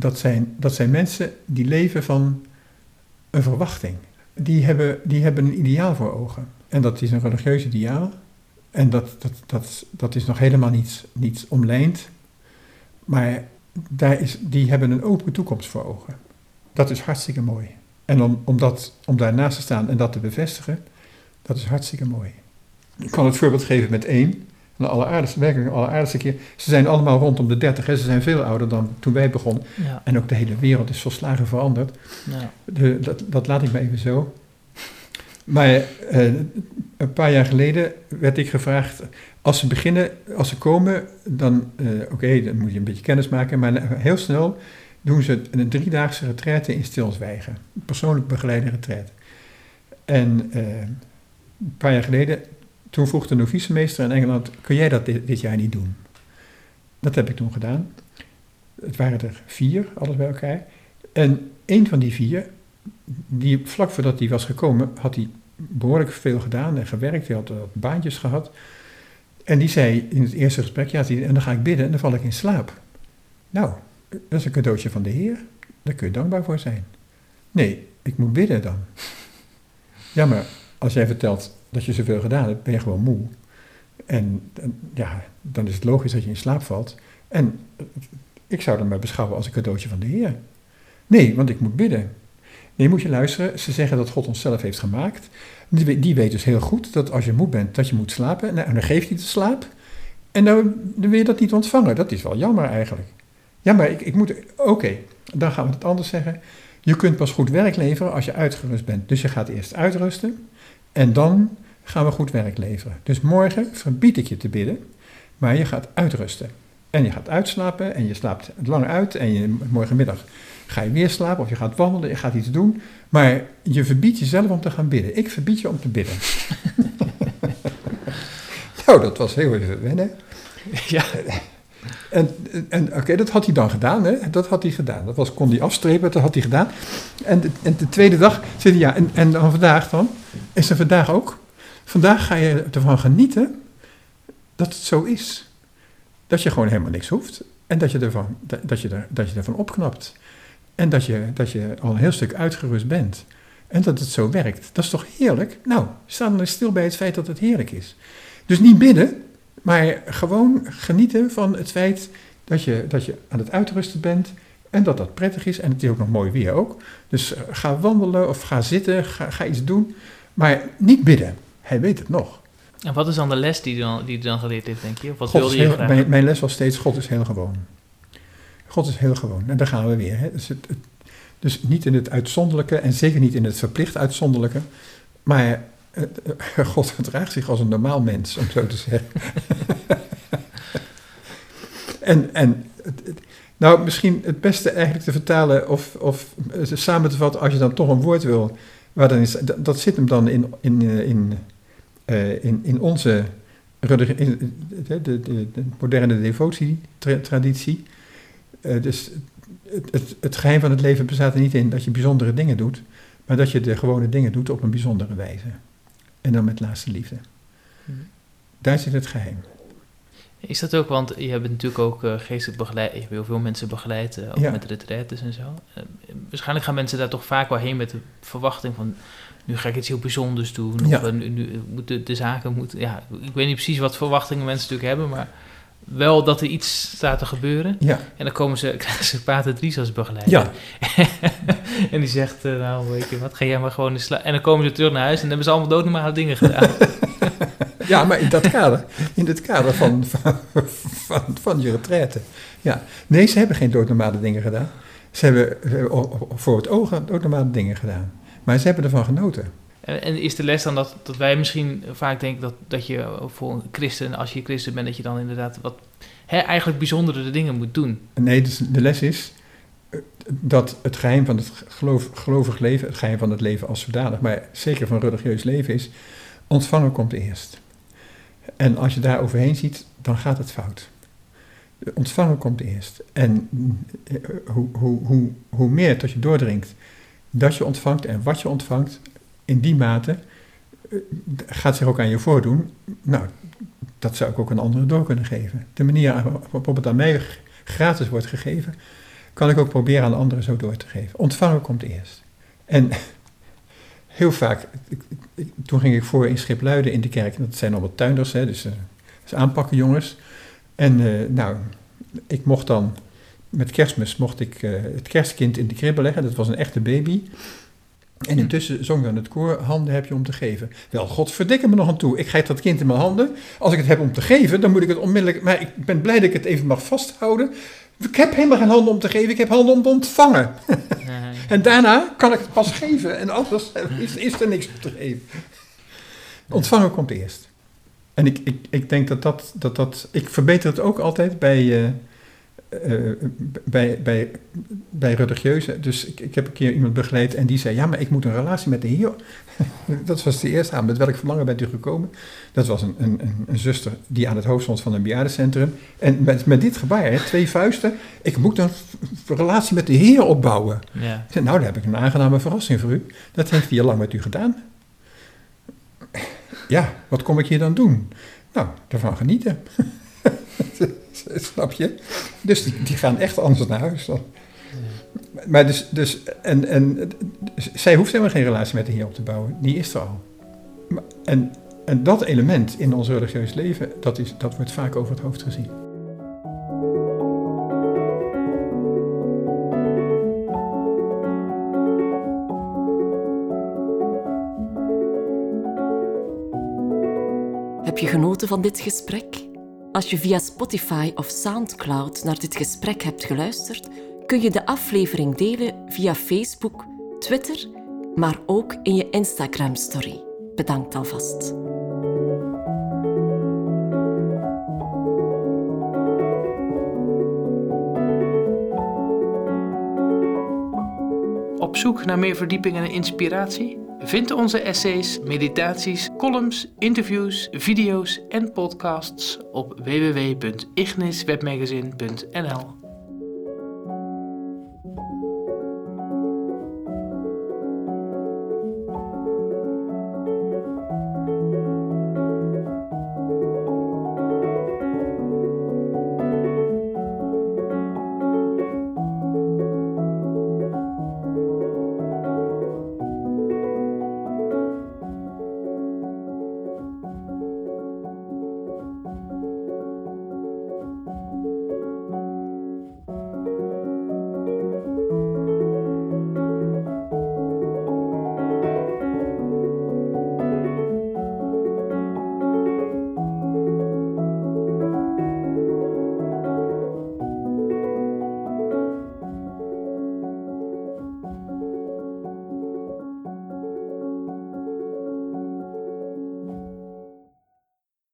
Dat zijn, dat zijn mensen die leven van een verwachting. Die hebben, die hebben een ideaal voor ogen. En dat is een religieus ideaal. En dat, dat, dat, dat is nog helemaal niet, niet omlijnd. Maar daar is, die hebben een open toekomst voor ogen. Dat is hartstikke mooi. En om, om, dat, om daarnaast te staan en dat te bevestigen, dat is hartstikke mooi. Ik kan het voorbeeld geven met één. Een alleraardigste, werkelijk alleraardigste keer. Ze zijn allemaal rondom de dertig. Hè. Ze zijn veel ouder dan toen wij begonnen. Ja, En ook de hele wereld is volslagen veranderd. ja. De, dat, dat laat ik maar even zo. Maar eh, een paar jaar geleden werd ik gevraagd, als ze beginnen, als ze komen, dan, eh, oké, dan moet je een beetje kennis maken, maar heel snel doen ze een driedaagse retraite in stilzwijgen. Persoonlijk begeleide retraite. En eh, een paar jaar geleden, toen vroeg de novicemeester in Engeland, kun jij dat dit, jaar niet doen? Dat heb ik toen gedaan. Het waren er vier, alles bij elkaar. En een van die vier, die vlak voordat hij was gekomen, had hij behoorlijk veel gedaan en gewerkt. Hij had wat baantjes gehad. En die zei in het eerste gesprek, ja, en dan ga ik bidden en dan val ik in slaap. Nou, dat is een cadeautje van de Heer. Daar kun je dankbaar voor zijn. Nee, ik moet bidden dan. Ja, maar als jij vertelt dat je zoveel gedaan hebt, ben je gewoon moe. En ja, dan is het logisch dat je in slaap valt. En eh, ik zou dat maar beschouwen als een cadeautje van de Heer. Nee, want ik moet bidden. Nee, moet je luisteren. Ze zeggen dat God ons zelf heeft gemaakt. Die, we- die weet dus heel goed dat als je moe bent, dat je moet slapen. Nou, en dan geeft hij de slaap. En dan, dan wil je dat niet ontvangen. Dat is wel jammer eigenlijk. Ja, maar ik, ik moet... Oké, dan gaan we het anders zeggen. Je kunt pas goed werk leveren als je uitgerust bent. Dus je gaat eerst uitrusten. En dan gaan we goed werk leveren. Dus morgen verbied ik je te bidden. Maar je gaat uitrusten. En je gaat uitslapen en je slaapt lang uit. En je, morgenmiddag ga je weer slapen of je gaat wandelen, je gaat iets doen. Maar je verbiedt jezelf om te gaan bidden. Ik verbied je om te bidden. *laughs* nou, dat was heel even wennen. ja. En, en oké, dat had hij dan gedaan, hè? Dat had hij gedaan. Dat was, kon hij afstrepen, dat had hij gedaan. En de, en de tweede dag zei hij, ja, en, en dan vandaag dan? Is er vandaag ook? Vandaag ga je ervan genieten dat het zo is. Dat je gewoon helemaal niks hoeft. En dat je ervan, dat, je er, dat je ervan opknapt. En dat je, dat je al een heel stuk uitgerust bent. En dat het zo werkt. Dat is toch heerlijk? Nou, sta dan stil bij het feit dat het heerlijk is. Dus niet bidden, maar gewoon genieten van het feit dat je, dat je aan het uitrusten bent. En dat dat prettig is. En het is ook nog mooi weer ook. Dus eh, ga wandelen of ga zitten, ga, ga iets doen. Maar niet bidden. Hij weet het nog. En wat is dan de les die dan, die dan geleerd heeft, denk je? Of wat wilde je heel- mijn, mijn les was steeds, God is heel gewoon. God is heel gewoon. En daar gaan we weer. Hè. Dus, het, het- dus niet in het uitzonderlijke en zeker niet in het verplicht uitzonderlijke. Maar *laughs* God gedraagt zich als een normaal mens, om zo te zeggen. *laughs* en en nou, misschien het beste eigenlijk te vertalen of, of eh, samen te vatten, als je dan toch een woord wil, waar dan is, dat, zit hem dan in, in, eh, in, eh, in, in onze in, de, de, de, de moderne devotietraditie. Eh, dus het, het, het geheim van het leven bestaat er niet in dat je bijzondere dingen doet, maar dat je de gewone dingen doet op een bijzondere wijze. En dan met laatste liefde. Mhm. Daar zit het geheim. Is dat ook, want je hebt natuurlijk ook uh, geestelijk begeleid, je hebt heel veel mensen begeleid, uh, ook Ja. met retraites en zo. Uh, waarschijnlijk gaan mensen daar toch vaak wel heen met de verwachting van, nu ga ik iets heel bijzonders doen, Ja. of nu, nu moeten de zaken moeten, ja, ik weet niet precies wat verwachtingen mensen natuurlijk hebben, maar wel dat er iets staat te gebeuren. Ja, En dan komen ze, *laughs* krijgen ze Pater Dries als begeleider. ja, *laughs* en die zegt, uh, nou weet je wat, ga jij maar gewoon in slaap. En dan komen ze terug naar huis en dan hebben ze allemaal doodnormale dingen gedaan. *laughs* ja, maar in dat kader, in het kader van, van, van, van je retraite. Ja. Nee, ze hebben geen doodnormale dingen gedaan. Ze hebben voor het oog doodnormale dingen gedaan. Maar ze hebben ervan genoten. En, is de les dan dat, dat wij misschien vaak denken dat, dat je voor een christen, als je christen bent, dat je dan inderdaad wat hè, eigenlijk bijzondere dingen moet doen? Nee, dus de les is uh, dat het geheim van het gelovig leven, het geheim van het leven als zodanig, maar zeker van religieus leven is, ontvangen komt eerst. En als je daar overheen ziet, dan gaat het fout. Ontvangen komt eerst. En uh, hoe, hoe, hoe, hoe meer tot je doordringt dat je ontvangt en wat je ontvangt, in die mate uh, gaat zich ook aan je voordoen. Nou, dat zou ik ook een andere door kunnen geven. De manier waarop het aan mij gratis wordt gegeven, kan ik ook proberen aan anderen zo door te geven. Ontvangen komt eerst. En *laughs* heel vaak, toen ging ik voor in Schipluiden in de kerk, dat zijn allemaal tuinders, hè, dus, uh, dus aanpakken jongens. En uh, nou, ik mocht dan, met kerstmis mocht ik het kerstkind in de kribbe leggen, dat was een echte baby. En intussen zong dan het koor, handen heb je om te geven. Wel, god verdikke me nog aan toe. Ik geef dat kind in mijn handen. Als ik het heb om te geven, dan moet ik het onmiddellijk... Maar ik ben blij dat ik het even mag vasthouden. Ik heb helemaal geen handen om te geven, ik heb handen om te ontvangen. Nee. en daarna kan ik het pas geven. En anders is, is er niks om te geven. Ontvangen komt eerst. En ik, ik, ik denk dat dat, dat dat... Ik verbeter het ook altijd bij... Uh, uh, bij, bij, bij religieuzen. Dus ik, ik heb een keer iemand begeleid en die zei: Ja, maar ik moet een relatie met de Heer. *laughs* dat was de eerste aan. Met welk verlangen bent u gekomen? Dat was een, een, een, zuster die aan het hoofd stond van een bejaardencentrum. En met, met dit gebaar, hè, twee vuisten: Ik moet een relatie met de Heer opbouwen. Ja. Zei, nou, daar heb ik een aangename verrassing voor u. Dat heeft hij al lang met u gedaan. Ja, wat kom ik hier dan doen? Nou, ervan genieten. *laughs* *laughs* Snap je? Dus die, die, gaan echt anders naar huis dan. Maar dus, dus en, en zij hoeft helemaal geen relatie met de Heer op te bouwen. Die is er al. En, en dat element in ons religieus leven, dat, is, dat wordt vaak over het hoofd gezien. Heb je genoten van dit gesprek? Als je via Spotify of SoundCloud naar dit gesprek hebt geluisterd, kun je de aflevering delen via Facebook, Twitter, maar ook in je Instagram-story. Bedankt alvast. Op zoek naar meer verdieping en inspiratie? Vind onze essays, meditaties, columns, interviews, video's en podcasts op www.igniswebmagazine.nl.